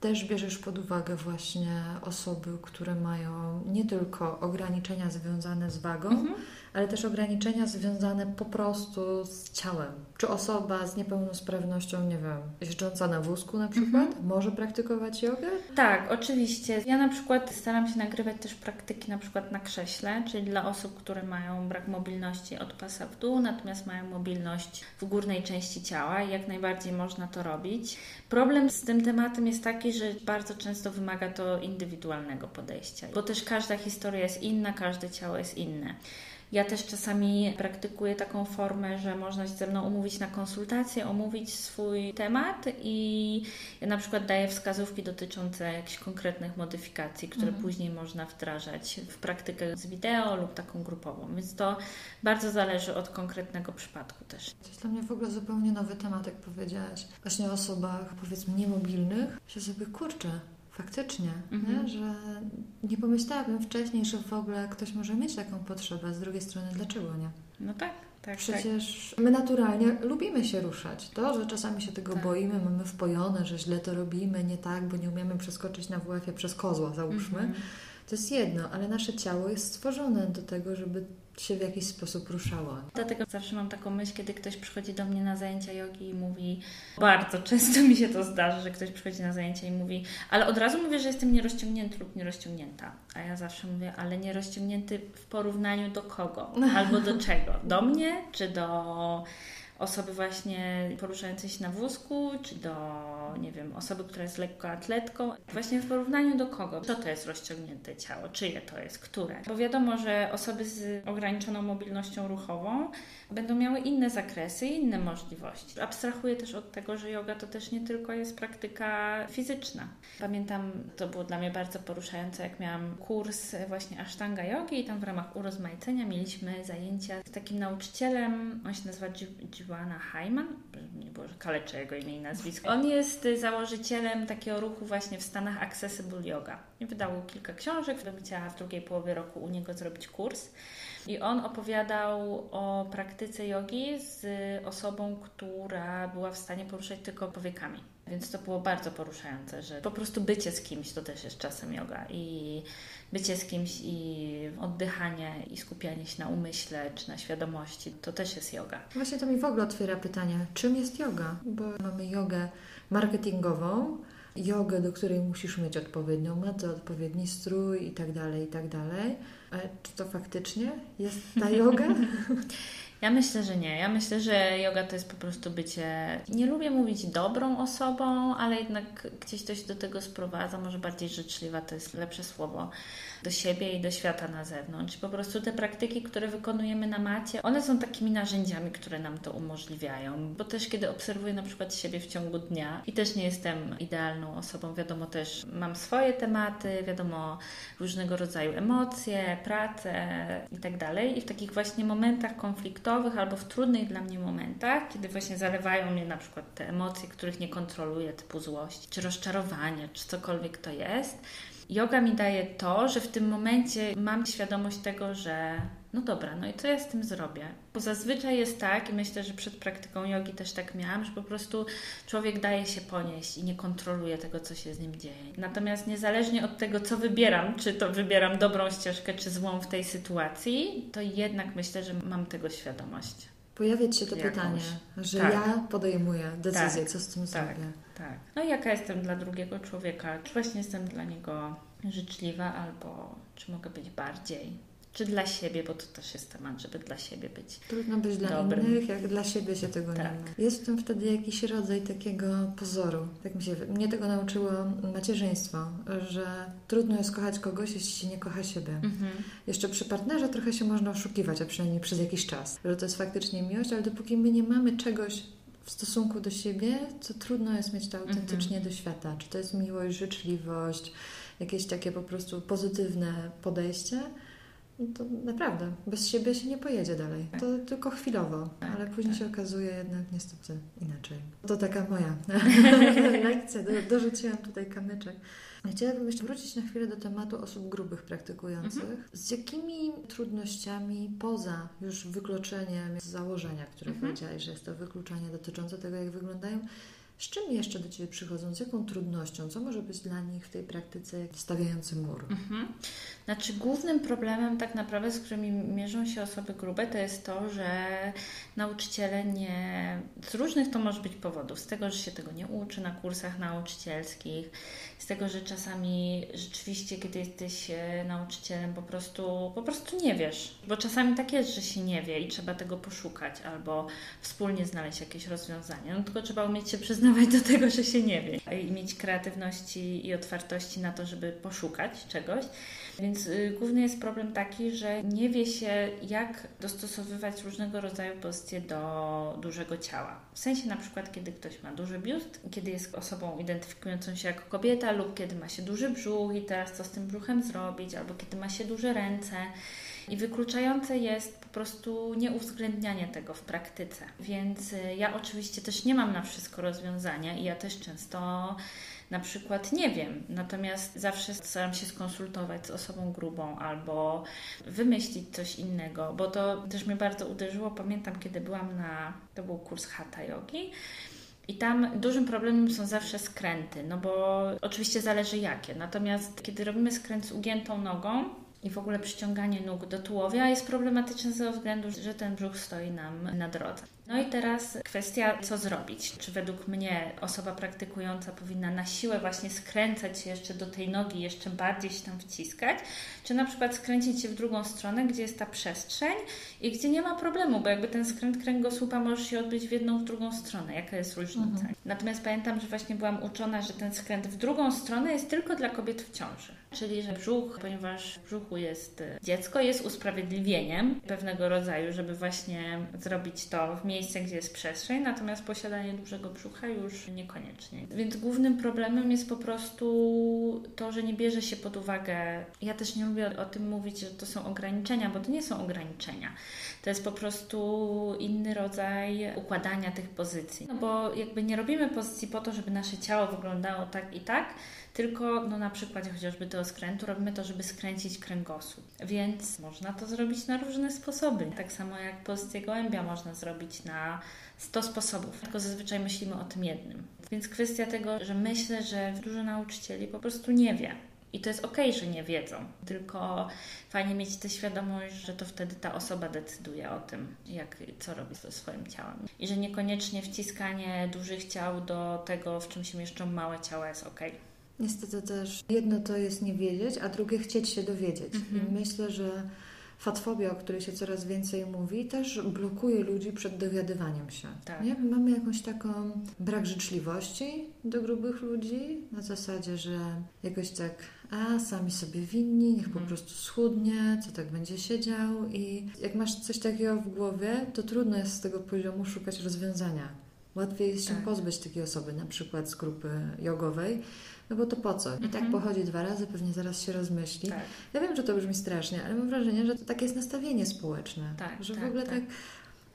S1: też bierzesz pod uwagę właśnie osoby, które mają nie tylko ograniczenia związane z wagą, mhm ale też ograniczenia związane po prostu z ciałem. Czy osoba z niepełnosprawnością, nie wiem, jeżdżąca na wózku na przykład, mhm. może praktykować jogę?
S2: Tak, oczywiście. Ja na przykład staram się nagrywać też praktyki na przykład na krześle, czyli dla osób, które mają brak mobilności od pasa w dół, natomiast mają mobilność w górnej części ciała i jak najbardziej można to robić. Problem z tym tematem jest taki, że bardzo często wymaga to indywidualnego podejścia, bo też każda historia jest inna, każde ciało jest inne. Ja też czasami praktykuję taką formę, że można się ze mną umówić na konsultację, omówić swój temat i ja na przykład daję wskazówki dotyczące jakichś konkretnych modyfikacji, które mhm. później można wdrażać w praktykę z wideo lub taką grupową. Więc to bardzo zależy od konkretnego przypadku też.
S1: To jest dla mnie w ogóle zupełnie nowy temat, jak powiedziałaś. Właśnie o osobach powiedzmy niemobilnych. Się sobie kurczę, Faktycznie, mhm. nie? że nie pomyślałabym wcześniej, że w ogóle ktoś może mieć taką potrzebę. Z drugiej strony, dlaczego nie?
S2: No tak. Tak,
S1: Przecież tak. my naturalnie lubimy się ruszać. To, że czasami się tego tak. boimy, mamy wpojone, że źle to robimy, nie tak, bo nie umiemy przeskoczyć na WF-ie przez kozła, załóżmy, -hmm. To jest jedno, ale nasze ciało jest stworzone do tego, żeby się w jakiś sposób ruszała.
S2: Dlatego zawsze mam taką myśl, kiedy ktoś przychodzi do mnie na zajęcia jogi i mówi, bardzo często mi się to zdarza, że ktoś przychodzi na zajęcia i mówi, ale od razu mówię, że jestem nierozciągnięty lub nierozciągnięta. A ja zawsze mówię, ale nierozciągnięty w porównaniu do kogo? Albo do [laughs] czego? Do mnie czy do osoby właśnie poruszającej się na wózku, czy do, nie wiem, osoby, która jest lekkoatletką. Właśnie w porównaniu do kogo? Co to jest rozciągnięte ciało? Czyje to jest? Które? Bo wiadomo, że osoby z ograniczoną mobilnością ruchową będą miały inne zakresy, inne możliwości. Abstrahuję też od tego, że yoga to też nie tylko jest praktyka fizyczna. Pamiętam, to było dla mnie bardzo poruszające, jak miałam kurs właśnie Ashtanga Yogi i tam w ramach urozmaicenia mieliśmy zajęcia z takim nauczycielem, on się nazywa Joanna Hyman, nie było, kaleczę jego imię i nazwisko. On jest założycielem takiego ruchu właśnie w Stanach Accessible Yoga. I wydał kilka książek, bym chciała w drugiej połowie roku u niego zrobić kurs. I on opowiadał o praktyce jogi z osobą, która była w stanie poruszać tylko powiekami. Więc to było bardzo poruszające, że po prostu bycie z kimś to też jest czasem yoga i bycie z kimś i oddychanie i skupianie się na umyśle czy na świadomości to też jest yoga.
S1: Właśnie to mi w ogóle otwiera pytanie, czym jest yoga? Bo mamy jogę marketingową, jogę, do której musisz mieć odpowiednią metę, odpowiedni strój i tak dalej, i tak dalej. Ale czy to faktycznie jest ta [laughs] yoga? [laughs]
S2: Ja myślę, że nie. Ja myślę, że yoga to jest po prostu bycie. Nie lubię mówić dobrą osobą, ale jednak gdzieś to się do tego sprowadza. Może bardziej życzliwa to jest lepsze słowo do siebie i do świata na zewnątrz. Po prostu te praktyki, które wykonujemy na macie, one są takimi narzędziami, które nam to umożliwiają. Bo też kiedy obserwuję na przykład siebie w ciągu dnia i też nie jestem idealną osobą, wiadomo też mam swoje tematy, wiadomo różnego rodzaju emocje, pracę i tak dalej. I w takich właśnie momentach konfliktowych albo w trudnych dla mnie momentach, kiedy właśnie zalewają mnie na przykład te emocje, których nie kontroluję, typu złość, czy rozczarowanie, czy cokolwiek to jest, Yoga mi daje to, że w tym momencie mam świadomość tego, że no dobra, no i co ja z tym zrobię? Bo zazwyczaj jest tak, i myślę, że przed praktyką jogi też tak miałam, że po prostu człowiek daje się ponieść i nie kontroluje tego, co się z nim dzieje. Natomiast niezależnie od tego, co wybieram, czy to wybieram dobrą ścieżkę, czy złą w tej sytuacji, to jednak myślę, że mam tego świadomość.
S1: Pojawiać się to Jakąś. pytanie, że tak. ja podejmuję decyzję, tak. co z tym tak. zrobię.
S2: Tak. No i jaka jestem dla drugiego człowieka? Czy właśnie jestem dla niego życzliwa, albo czy mogę być bardziej? Czy dla siebie, bo to też jest temat, żeby dla siebie być.
S1: Trudno być dla
S2: Dobrym.
S1: innych, jak dla siebie się tego nie
S2: Tak.
S1: ma. Jest w tym wtedy jakiś rodzaj takiego pozoru. Tak mi się, mnie tego nauczyło macierzyństwo, że trudno jest kochać kogoś, jeśli się nie kocha siebie.
S2: Mhm.
S1: Jeszcze przy partnerze trochę się można oszukiwać, a przynajmniej przez jakiś czas, że to jest faktycznie miłość, ale dopóki my nie mamy czegoś w stosunku do siebie, to trudno jest mieć to autentycznie do świata. Czy to jest miłość, życzliwość, jakieś takie po prostu pozytywne podejście, to naprawdę bez siebie się nie pojedzie dalej. To tylko chwilowo,
S2: Tak,
S1: ale później
S2: tak.
S1: się okazuje jednak niestety inaczej. To taka moja [laughs] lekcja. Do, dorzuciłam tutaj kamyczek. Chciałabym jeszcze wrócić na chwilę do tematu osób grubych praktykujących. Z jakimi trudnościami poza już wykluczeniem z założenia, które
S2: Mhm.
S1: powiedziałaś, że jest to wykluczanie dotyczące tego, jak wyglądają, z czym jeszcze do Ciebie przychodzą? Z jaką trudnością? Co może być dla nich w tej praktyce stawiający mur?
S2: Mhm. Znaczy, głównym problemem, tak naprawdę, z którymi mierzą się osoby grube, to jest to, że nauczyciele nie. Z różnych to może być powodów. Z tego, że się tego nie uczy na kursach nauczycielskich, z tego, że czasami rzeczywiście, kiedy jesteś e, nauczycielem, po prostu, po prostu nie wiesz. Bo czasami tak jest, że się nie wie i trzeba tego poszukać albo wspólnie znaleźć jakieś rozwiązanie. No tylko trzeba umieć się przyznawać do tego, że się nie wie i mieć kreatywności i otwartości na to, żeby poszukać czegoś. Więc y, główny jest problem taki, że nie wie się, jak dostosowywać różnego rodzaju pozycje do dużego ciała. W sensie na przykład, kiedy ktoś ma duży biust, kiedy jest osobą identyfikującą się jako kobieta, lub kiedy ma się duży brzuch i teraz co z tym brzuchem zrobić, albo kiedy ma się duże ręce. I wykluczające jest po prostu nieuwzględnianie tego w praktyce. Więc y, ja oczywiście też nie mam na wszystko rozwiązania i ja też często na przykład nie wiem, natomiast zawsze staram się skonsultować z osobą grubą albo wymyślić coś innego, bo to też mnie bardzo uderzyło. Pamiętam, kiedy byłam na, to był kurs Hatha Yogi. I tam dużym problemem są zawsze skręty, no bo oczywiście zależy jakie. Natomiast kiedy robimy skręt z ugiętą nogą i w ogóle przyciąganie nóg do tułowia jest problematyczne ze względu, że ten brzuch stoi nam na drodze. No i teraz kwestia, co zrobić. Czy według mnie osoba praktykująca powinna na siłę właśnie skręcać się jeszcze do tej nogi, jeszcze bardziej się tam wciskać, czy na przykład skręcić się w drugą stronę, gdzie jest ta przestrzeń i gdzie nie ma problemu, bo jakby ten skręt kręgosłupa może się odbyć w jedną, w drugą stronę. Jaka jest różnica?
S1: Mhm.
S2: Natomiast pamiętam, że właśnie byłam uczona, że ten skręt w drugą stronę jest tylko dla kobiet w ciąży. Czyli, że brzuch, ponieważ w brzuchu jest e, dziecko, jest usprawiedliwieniem pewnego rodzaju, żeby właśnie zrobić to w miejsce, gdzie jest przestrzeń, natomiast posiadanie dużego brzucha już niekoniecznie. Więc głównym problemem jest po prostu to, że nie bierze się pod uwagę. Ja też nie lubię o tym mówić, że to są ograniczenia, bo to nie są ograniczenia. To jest po prostu inny rodzaj układania tych pozycji. No bo jakby nie robimy pozycji po to, żeby nasze ciało wyglądało tak i tak, tylko no na przykładzie chociażby tego skrętu robimy to, żeby skręcić kręgosłup. Więc można to zrobić na różne sposoby. Tak samo jak pozycję gołębia można zrobić na 100 sposobów, tylko zazwyczaj myślimy o tym jednym. Więc kwestia tego, że myślę, że dużo nauczycieli po prostu nie wie. I to jest okej, że nie wiedzą, tylko fajnie mieć tę świadomość, że to wtedy ta osoba decyduje o tym, jak, co robi ze swoim ciałem. I że niekoniecznie wciskanie dużych ciał do tego, w czym się mieszczą małe ciała jest okej.
S1: Niestety też jedno to jest nie wiedzieć, a drugie chcieć się dowiedzieć.
S2: Mhm.
S1: Myślę, że fatfobia, o której się coraz więcej mówi, też blokuje ludzi przed dowiadywaniem się.
S2: Tak.
S1: Nie? Mamy jakąś taką brak życzliwości do grubych ludzi, na zasadzie, że jakoś tak, a sami sobie winni, niech po
S2: Mhm.
S1: prostu schudnie, co tak będzie siedział. I jak masz coś takiego w głowie, to trudno jest z tego poziomu szukać rozwiązania. Łatwiej jest się
S2: Tak.
S1: pozbyć takiej osoby, na przykład z grupy jogowej, no bo to po co? I tak
S2: Mhm.
S1: pochodzi dwa razy, pewnie zaraz się rozmyśli.
S2: Tak.
S1: Ja wiem, że to brzmi strasznie, ale mam wrażenie, że to takie jest nastawienie społeczne.
S2: Tak,
S1: że
S2: tak,
S1: w ogóle
S2: tak.
S1: tak.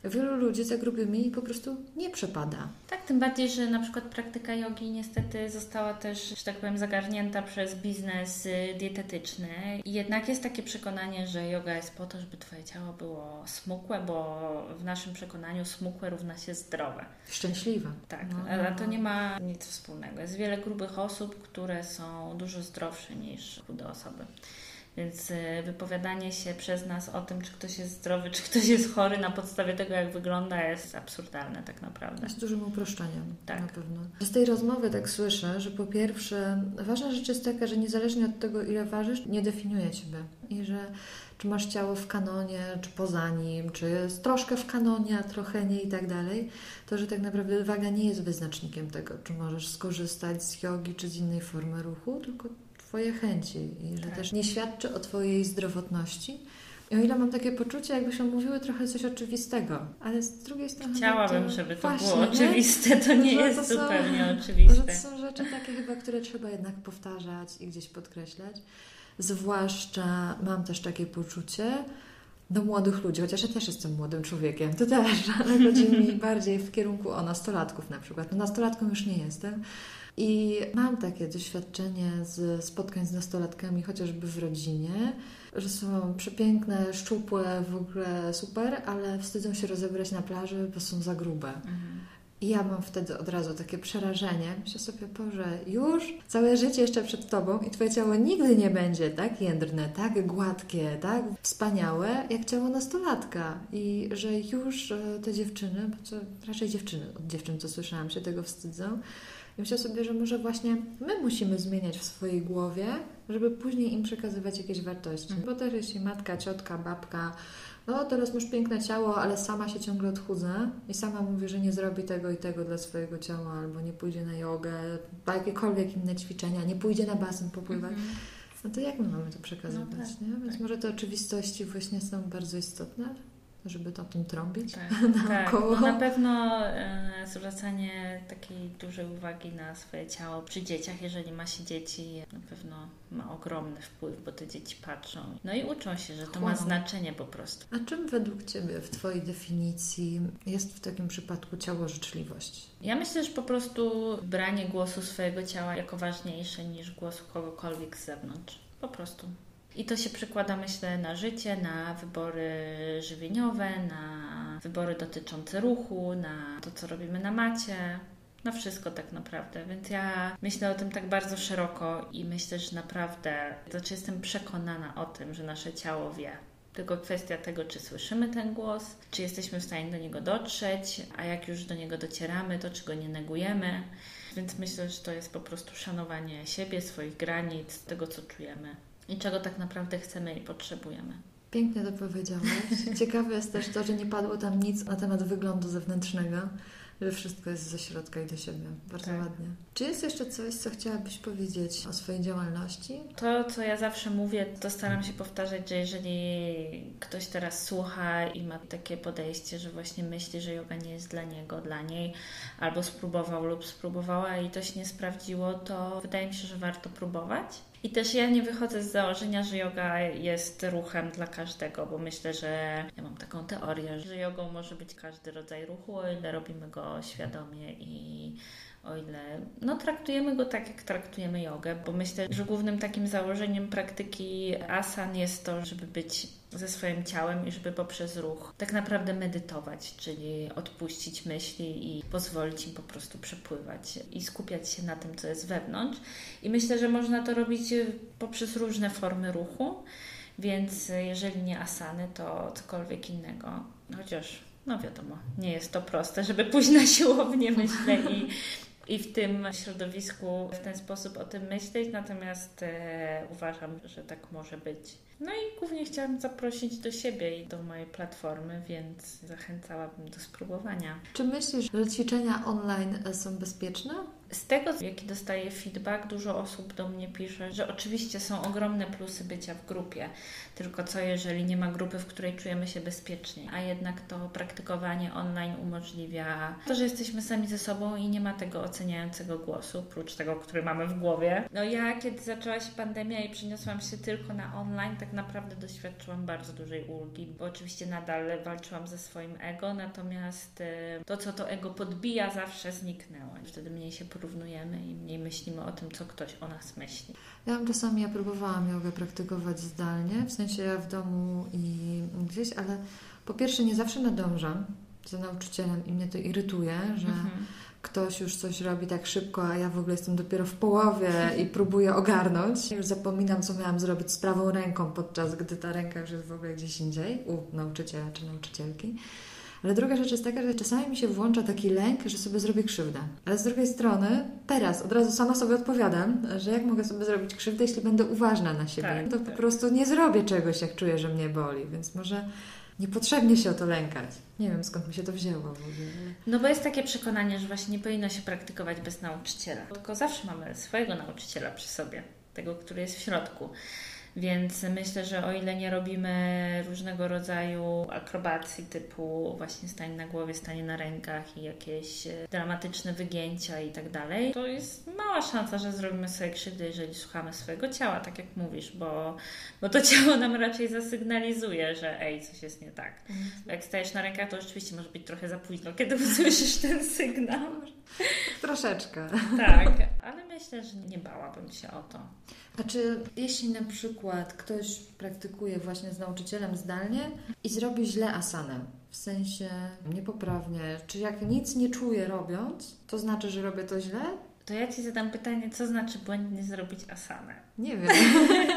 S1: Wielu ludzi za grubymi po prostu nie przepada.
S2: Tak, tym bardziej, że na przykład praktyka jogi niestety została też, że tak powiem, zagarnięta przez biznes y, dietetyczny. I jednak jest takie przekonanie, że yoga jest po to, żeby Twoje ciało było smukłe, bo w naszym przekonaniu smukłe równa się zdrowe.
S1: Szczęśliwa.
S2: Tak,
S1: No, no,
S2: ale to
S1: no.
S2: nie ma nic wspólnego. Jest wiele grubych osób, które są dużo zdrowsze niż chude osoby. Więc e, wypowiadanie się przez nas o tym, czy ktoś jest zdrowy, czy ktoś jest chory na podstawie tego, jak wygląda, jest absurdalne tak naprawdę.
S1: Jest dużym uproszczeniem,
S2: Tak.
S1: na pewno. Z tej rozmowy tak słyszę, że po pierwsze, ważna rzecz jest taka, że niezależnie od tego, ile ważysz, nie definiuje Ciebie. I że czy masz ciało w kanonie, czy poza nim, czy jest troszkę w kanonie, a trochę nie i tak dalej, to że tak naprawdę waga nie jest wyznacznikiem tego, czy możesz skorzystać z jogi, czy z innej formy ruchu, tylko Twoje chęci i że
S2: Tak.
S1: też nie świadczy o Twojej zdrowotności. I o ile mam takie poczucie, jakbyśmy mówiły trochę coś oczywistego, ale z drugiej strony...
S2: Chciałabym,
S1: to-
S2: żeby to
S1: właśnie,
S2: było oczywiste. To nie
S1: Że
S2: jest
S1: to są-
S2: zupełnie oczywiste.
S1: to są rzeczy takie chyba, które trzeba jednak powtarzać i gdzieś podkreślać. Zwłaszcza mam też takie poczucie do młodych ludzi, chociaż ja też jestem młodym człowiekiem, to też, ale chodzi mi [laughs] bardziej w kierunku o nastolatków na przykład. No nastolatką już nie jestem. I mam takie doświadczenie z spotkań z nastolatkami, chociażby w rodzinie, że są przepiękne, szczupłe, w ogóle super, ale wstydzą się rozebrać na plaży, bo są za grube.
S2: Mhm.
S1: I ja mam wtedy od razu takie przerażenie. Myślę sobie, Boże, już całe życie jeszcze przed Tobą i Twoje ciało nigdy nie będzie tak jędrne, tak gładkie, tak wspaniałe, jak ciało nastolatka. I że już e, te dziewczyny, bo to raczej dziewczyny, od dziewczyn, co słyszałam, się tego wstydzą. Myślę sobie, że może właśnie my musimy zmieniać w swojej głowie, żeby później im przekazywać jakieś wartości.
S2: Mhm.
S1: Bo też jeśli matka, ciotka, babka no teraz masz piękne ciało, ale sama się ciągle odchudza i sama mówi, że nie zrobi tego i tego dla swojego ciała, albo nie pójdzie na jogę, na jakiekolwiek inne ćwiczenia, nie pójdzie na basen popływać.
S2: Mhm.
S1: No to jak my mamy to przekazywać,
S2: No tak,
S1: nie? Więc
S2: tak.
S1: może te oczywistości właśnie są bardzo istotne, żeby to tym trąbić.
S2: Tak, [laughs] tak.
S1: naokoło.
S2: No na pewno e, zwracanie takiej dużej uwagi na swoje ciało przy dzieciach, jeżeli ma się dzieci, na pewno ma ogromny wpływ, bo te dzieci patrzą. No i uczą się, że to ma
S1: Chłoną.
S2: znaczenie po prostu.
S1: A czym według Ciebie w Twojej definicji jest w takim przypadku ciało życzliwość?
S2: Ja myślę, że po prostu branie głosu swojego ciała jako ważniejsze niż głosu kogokolwiek z zewnątrz. Po prostu. I to się przekłada, myślę, na życie, na wybory żywieniowe, na wybory dotyczące ruchu, na to, co robimy na macie. Na wszystko tak naprawdę, więc ja myślę o tym tak bardzo szeroko i myślę, że naprawdę, znaczy jestem przekonana o tym, że nasze ciało wie. Tylko kwestia tego, czy słyszymy ten głos, czy jesteśmy w stanie do niego dotrzeć, a jak już do niego docieramy, to czy go nie negujemy. Więc myślę, że to jest po prostu szanowanie siebie, swoich granic, tego, co czujemy i czego tak naprawdę chcemy i potrzebujemy.
S1: Pięknie to powiedziałaś. Ciekawe jest też to, że nie padło tam nic na temat wyglądu zewnętrznego, że wszystko jest ze środka i do siebie. Bardzo
S2: Tak.
S1: ładnie. Czy jest jeszcze coś, co chciałabyś powiedzieć o swojej działalności?
S2: To, co ja zawsze mówię, to staram się powtarzać, że jeżeli ktoś teraz słucha i ma takie podejście, że właśnie myśli, że yoga nie jest dla niego, dla niej, albo spróbował lub spróbowała i to się nie sprawdziło, to wydaje mi się, że warto próbować. I też ja nie wychodzę z założenia, że yoga jest ruchem dla każdego, bo myślę, że ja mam taką teorię, że jogą może być każdy rodzaj ruchu, o ile robimy go świadomie i o ile no, traktujemy go tak, jak traktujemy jogę, bo myślę, że głównym takim założeniem praktyki asan jest to, żeby być ze swoim ciałem i żeby poprzez ruch tak naprawdę medytować, czyli odpuścić myśli i pozwolić im po prostu przepływać i skupiać się na tym, co jest wewnątrz. I myślę, że można to robić y, poprzez różne formy ruchu, więc jeżeli nie asany, to cokolwiek innego. Chociaż, no wiadomo, nie jest to proste, żeby pójść na siłownię, myślę, i i w tym środowisku w ten sposób o tym myśleć, natomiast e, uważam, że tak może być. No i głównie chciałam zaprosić do siebie i do mojej platformy, więc zachęcałabym do spróbowania.
S1: Czy myślisz, że ćwiczenia online są bezpieczne?
S2: Z tego, jaki dostaję feedback, dużo osób do mnie pisze, że oczywiście są ogromne plusy bycia w grupie, tylko co jeżeli nie ma grupy, w której czujemy się bezpiecznie, a jednak to praktykowanie online umożliwia to, że jesteśmy sami ze sobą i nie ma tego oceniającego głosu, prócz tego, który mamy w głowie. No ja, kiedy zaczęła się pandemia i przeniosłam się tylko na online, tak naprawdę doświadczyłam bardzo dużej ulgi, bo oczywiście nadal walczyłam ze swoim ego, natomiast e, to, co to ego podbija, zawsze zniknęło. Wtedy mniej się porównujemy i mniej myślimy o tym, co ktoś o nas myśli.
S1: Ja mam czasami, ja próbowałam jogę praktykować zdalnie, w sensie ja w domu i gdzieś, ale po pierwsze nie zawsze nadążam za nauczycielem i mnie to irytuje, że
S2: Mhm.
S1: ktoś już coś robi tak szybko, a ja w ogóle jestem dopiero w połowie i próbuję ogarnąć. Już zapominam, co miałam zrobić z prawą ręką, podczas gdy ta ręka już jest w ogóle gdzieś indziej, u nauczyciela czy nauczycielki. Ale druga rzecz jest taka, że czasami mi się włącza taki lęk, że sobie zrobię krzywdę. Ale z drugiej strony, teraz od razu sama sobie odpowiadam, że jak mogę sobie zrobić krzywdę, jeśli będę uważna na siebie,
S2: Tak,
S1: to
S2: tak.
S1: po prostu nie zrobię czegoś, jak czuję, że mnie boli. Więc może niepotrzebnie się o to lękać. Nie wiem, skąd mi się to wzięło w ogóle.
S2: No bo jest takie przekonanie, że właśnie nie powinno się praktykować bez nauczyciela. Tylko zawsze mamy swojego nauczyciela przy sobie, tego, który jest w środku. Więc myślę, że o ile nie robimy różnego rodzaju akrobacji typu właśnie stanie na głowie, stanie na rękach i jakieś e, dramatyczne wygięcia i tak dalej, to jest mała szansa, że zrobimy sobie krzywdę, jeżeli słuchamy swojego ciała, tak jak mówisz, bo, bo to [laughs] ciało nam raczej zasygnalizuje, że ej, coś jest nie tak. Bo jak stajesz na rękach, to rzeczywiście może być trochę za późno, kiedy usłyszysz ten sygnał. [laughs]
S1: Troszeczkę.
S2: Tak, ale myślę, że nie bałabym się o to.
S1: A czy jeśli na przykład ktoś praktykuje właśnie z nauczycielem zdalnie i zrobi źle asanę, w sensie niepoprawnie, czy jak nic nie czuję robiąc, to znaczy, że robię to źle?
S2: To ja Ci zadam pytanie, co znaczy błędnie zrobić asanę?
S1: Nie wiem.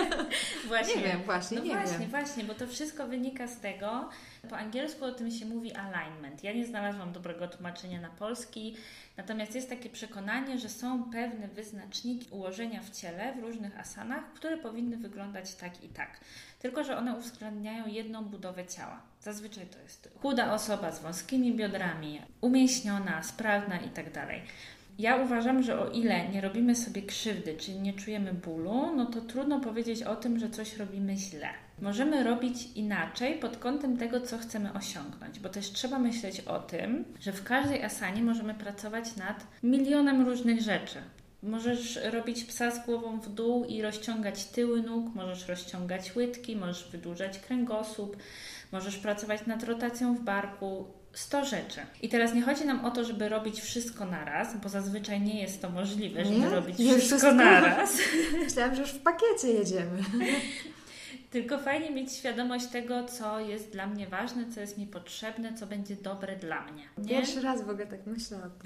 S1: [laughs]
S2: Właśnie.
S1: Nie wiem, właśnie,
S2: no
S1: nie
S2: właśnie,
S1: wiem.
S2: właśnie, bo to wszystko wynika z tego, po angielsku o tym się mówi alignment. Ja nie znalazłam dobrego tłumaczenia na polski, natomiast jest takie przekonanie, że są pewne wyznaczniki ułożenia w ciele w różnych asanach, które powinny wyglądać tak i tak. Tylko, że one uwzględniają jedną budowę ciała. Zazwyczaj to jest chuda osoba z wąskimi biodrami, umięśniona, sprawna i tak dalej. Ja uważam, że o ile nie robimy sobie krzywdy, czyli nie czujemy bólu, no to trudno powiedzieć o tym, że coś robimy źle. Możemy robić inaczej pod kątem tego, co chcemy osiągnąć, bo też trzeba myśleć o tym, że w każdej asanie możemy pracować nad milionem różnych rzeczy. Możesz robić psa z głową w dół i rozciągać tyły nóg, możesz rozciągać łydki, możesz wydłużać kręgosłup, możesz pracować nad rotacją w barku. 100 rzeczy. I teraz nie chodzi nam o to, żeby robić wszystko naraz, bo zazwyczaj nie jest to możliwe, żeby
S1: Nie?
S2: robić
S1: Nie
S2: wszystko,
S1: wszystko?
S2: naraz. [laughs]
S1: Myślałam, że już w pakiecie jedziemy. [laughs]
S2: Tylko fajnie mieć świadomość tego, co jest dla mnie ważne, co jest mi potrzebne, co będzie dobre dla mnie. Nie?
S1: Pierwszy raz w ogóle tak myślałam. [laughs]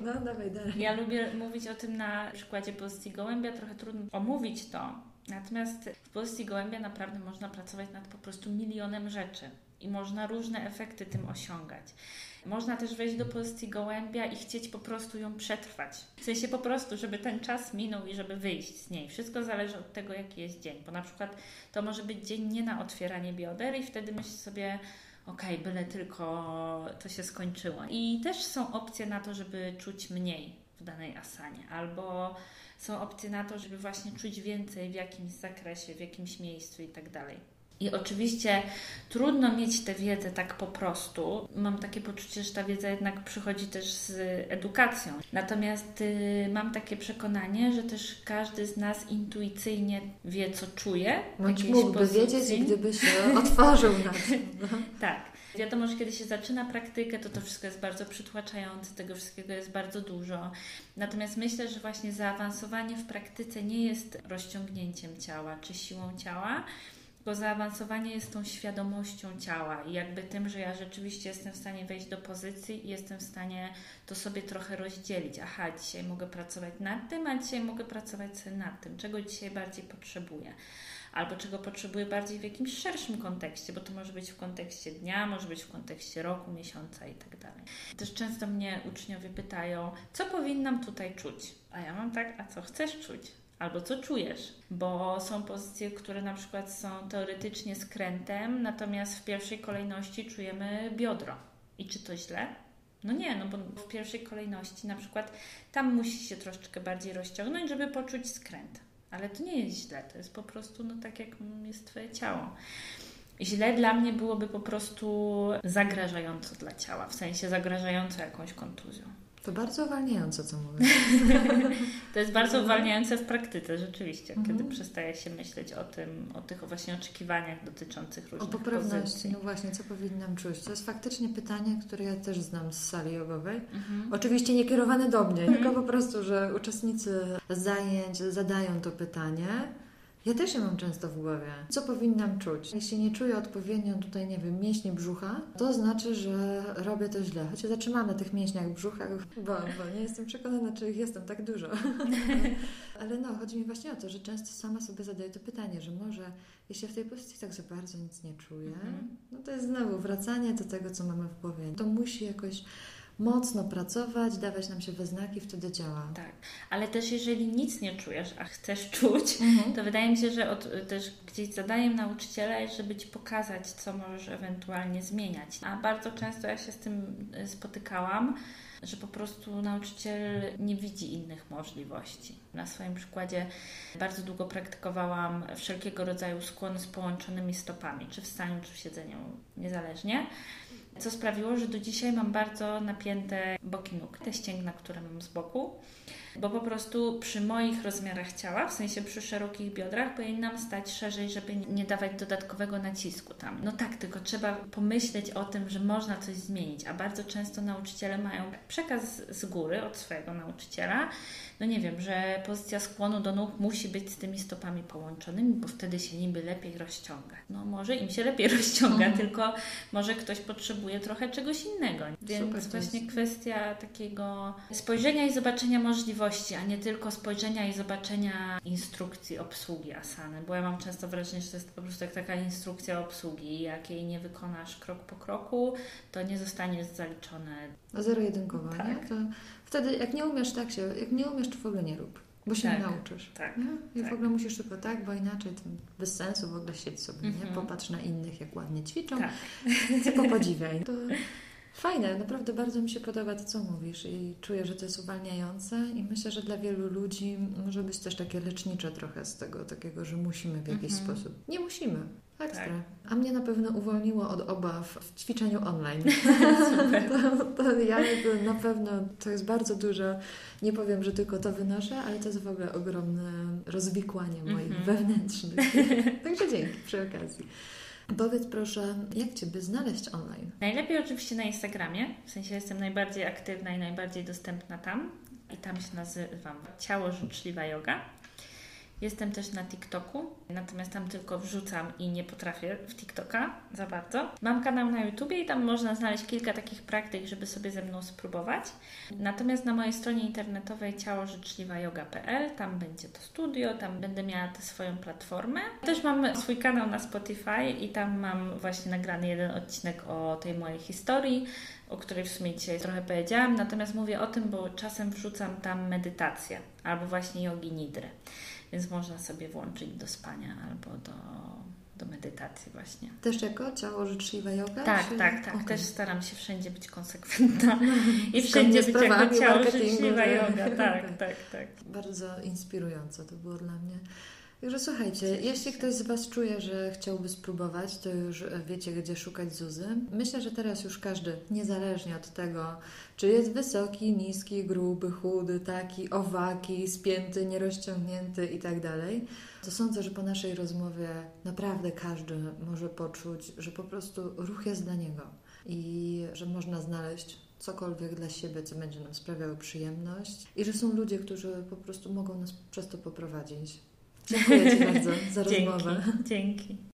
S1: No, dawaj dalej.
S2: Ja lubię mówić o tym na przykładzie pozycji gołębia, trochę trudno omówić to. Natomiast w pozycji gołębia naprawdę można pracować nad po prostu milionem rzeczy i można różne efekty tym osiągać. Można też wejść do pozycji gołębia i chcieć po prostu ją przetrwać. W sensie po prostu, żeby ten czas minął i żeby wyjść z niej. Wszystko zależy od tego, jaki jest dzień. Bo na przykład to może być dzień nie na otwieranie bioder i wtedy myśl sobie, okej, byle tylko to się skończyło. I też są opcje na to, żeby czuć mniej w danej asanie, albo są opcje na to, żeby właśnie czuć więcej w jakimś zakresie, w jakimś miejscu i tak dalej. I oczywiście trudno mieć tę wiedzę tak po prostu. Mam takie poczucie, że ta wiedza jednak przychodzi też z edukacją. Natomiast y, mam takie przekonanie, że też każdy z nas intuicyjnie wie, co czuje.
S1: Bądź mógłby
S2: pozycji.
S1: wiedzieć, gdyby się [laughs] otworzył na tym. No.
S2: Tak. Wiadomo, że kiedy się zaczyna praktykę, to to wszystko jest bardzo przytłaczające, tego wszystkiego jest bardzo dużo. Natomiast myślę, że właśnie zaawansowanie w praktyce nie jest rozciągnięciem ciała czy siłą ciała, bo zaawansowanie jest tą świadomością ciała i jakby tym, że ja rzeczywiście jestem w stanie wejść do pozycji i jestem w stanie to sobie trochę rozdzielić. Aha, dzisiaj mogę pracować nad tym, a dzisiaj mogę pracować sobie nad tym, czego dzisiaj bardziej potrzebuję albo czego potrzebuję bardziej w jakimś szerszym kontekście, bo to może być w kontekście dnia, może być w kontekście roku, miesiąca i tak dalej. Też często mnie uczniowie pytają, co powinnam tutaj czuć? A ja mam tak, a co chcesz czuć? Albo co czujesz? Bo są pozycje, które na przykład są teoretycznie skrętem, natomiast w pierwszej kolejności czujemy biodro. I czy to źle? No nie, no bo w pierwszej kolejności na przykład tam musi się troszeczkę bardziej rozciągnąć, żeby poczuć skręt. Ale to nie jest źle, to jest po prostu no tak, jak jest Twoje ciało. Źle dla mnie byłoby po prostu zagrażająco dla ciała, w sensie zagrażająco jakąś kontuzją.
S1: To bardzo uwalniające, co mówię. [laughs]
S2: To jest bardzo uwalniające w praktyce, rzeczywiście,
S1: Mhm.
S2: kiedy przestaje się myśleć o tym, o tych właśnie oczekiwaniach dotyczących
S1: O
S2: różnych
S1: poprawności,
S2: pozycji.
S1: no właśnie, co powinnam czuć? To jest faktycznie pytanie, które ja też znam z sali jogowej.
S2: Mhm.
S1: Oczywiście nie kierowane do mnie, tylko po prostu, że uczestnicy zajęć zadają to pytanie. Ja też je mam często w głowie. Co powinnam czuć? Jeśli nie czuję odpowiednio tutaj, nie wiem, mięśni brzucha, to znaczy, że robię to źle. Choć ja zatrzymam na tych mięśniach brzucha, bo, bo nie jestem przekonana, czy ich jestem tak dużo. [laughs] Ale no, chodzi mi właśnie o to, że często sama sobie zadaję to pytanie, że może jeśli w tej pozycji tak za bardzo nic nie czuję,
S2: Mhm.
S1: no to jest znowu wracanie do tego, co mamy w głowie. To musi jakoś mocno pracować, dawać nam się we znaki, wtedy działa.
S2: Tak, ale też jeżeli nic nie czujesz, a chcesz czuć,
S1: Mhm.
S2: to wydaje mi się, że od, też gdzieś zadaniem nauczyciela jest, żeby Ci pokazać, co możesz ewentualnie zmieniać. A bardzo często ja się z tym y, spotykałam, że po prostu nauczyciel nie widzi innych możliwości. Na swoim przykładzie bardzo długo praktykowałam wszelkiego rodzaju skłony z połączonymi stopami, czy w staniu, czy w siedzeniu, niezależnie. Co sprawiło, że do dzisiaj mam bardzo napięte boki nóg, te ścięgna, które mam z boku, bo po prostu przy moich rozmiarach ciała, w sensie przy szerokich biodrach, powinnam stać szerzej, żeby nie dawać dodatkowego nacisku tam. No tak, tylko trzeba pomyśleć o tym, że można coś zmienić, a bardzo często nauczyciele mają przekaz z góry od swojego nauczyciela, no nie wiem, że pozycja skłonu do nóg musi być z tymi stopami połączonymi, bo wtedy się niby lepiej rozciąga. No może im się lepiej [laughs] rozciąga,
S1: Mhm.
S2: tylko może ktoś potrzebuje trochę czegoś innego. Więc
S1: Super
S2: właśnie
S1: jest.
S2: kwestia takiego spojrzenia i zobaczenia możliwości, a nie tylko spojrzenia i zobaczenia instrukcji obsługi asany, bo ja mam często wrażenie, że to jest po prostu jak taka instrukcja obsługi jak jej nie wykonasz krok po kroku, to nie zostanie zaliczone.
S1: No zero-jedynkowo,
S2: Tak.
S1: nie? To wtedy jak nie umiesz tak się, jak nie umiesz, to w ogóle nie rób, bo się nie
S2: Tak.
S1: nauczysz.
S2: Tak.
S1: Nie? I
S2: Tak.
S1: w ogóle musisz tylko tak, bo inaczej to bez sensu w ogóle siedź sobie, nie?
S2: Mhm.
S1: Popatrz na innych, jak ładnie ćwiczą,
S2: Tak. [laughs]
S1: więc popodziwiaj. [laughs] To fajne, naprawdę bardzo mi się podoba to, co mówisz i czuję, że to jest uwalniające i myślę, że dla wielu ludzi może być też takie lecznicze trochę z tego takiego, że musimy w jakiś
S2: Mhm.
S1: sposób. Nie musimy. Ekstra.
S2: Tak.
S1: A mnie na pewno uwolniło od obaw w ćwiczeniu online. [laughs] To, to ja na pewno to jest bardzo dużo. Nie powiem, że tylko to wynoszę, ale to jest w ogóle ogromne rozwikłanie moich
S2: Mhm.
S1: wewnętrznych. [laughs] Także dzięki przy okazji. Powiedz proszę, jak Ciebie znaleźć online?
S2: Najlepiej oczywiście na Instagramie, w sensie jestem najbardziej aktywna i najbardziej dostępna tam i tam się nazywam Ciało Życzliwa Yoga. Jestem też na TikToku, natomiast tam tylko wrzucam i nie potrafię w TikToka za bardzo. Mam kanał na YouTubie i tam można znaleźć kilka takich praktyk, żeby sobie ze mną spróbować. Natomiast na mojej stronie internetowej ciałożyczliwayoga.pl tam będzie to studio, tam będę miała tę swoją platformę. Też mam swój kanał na Spotify i tam mam właśnie nagrany jeden odcinek o tej mojej historii, o której w sumie dzisiaj trochę powiedziałam. Natomiast mówię o tym, bo czasem wrzucam tam medytację albo właśnie jogi nidry. Więc można sobie włączyć do spania albo do, do medytacji właśnie.
S1: Też jako ciało życzliwa yoga?
S2: Tak,
S1: czy-
S2: tak, tak.
S1: Okej.
S2: Też staram się wszędzie być konsekwentna i
S1: Zgodnie
S2: wszędzie być jako ciało życzliwa yoga. Tak, [laughs]
S1: Tak.
S2: tak, tak.
S1: Bardzo inspirujące to było dla mnie. Także słuchajcie, jeśli ktoś z Was czuje, że chciałby spróbować, to już wiecie, gdzie szukać Zuzy. Myślę, że teraz już każdy, niezależnie od tego, czy jest wysoki, niski, gruby, chudy, taki, owaki, spięty, nierozciągnięty i tak dalej, to sądzę, że po naszej rozmowie naprawdę każdy może poczuć, że po prostu ruch jest dla niego i że można znaleźć cokolwiek dla siebie, co będzie nam sprawiało przyjemność i że są ludzie, którzy po prostu mogą nas przez to poprowadzić. Dziękuję Ci [laughs] bardzo za rozmowę.
S2: Dzięki. Dzięki.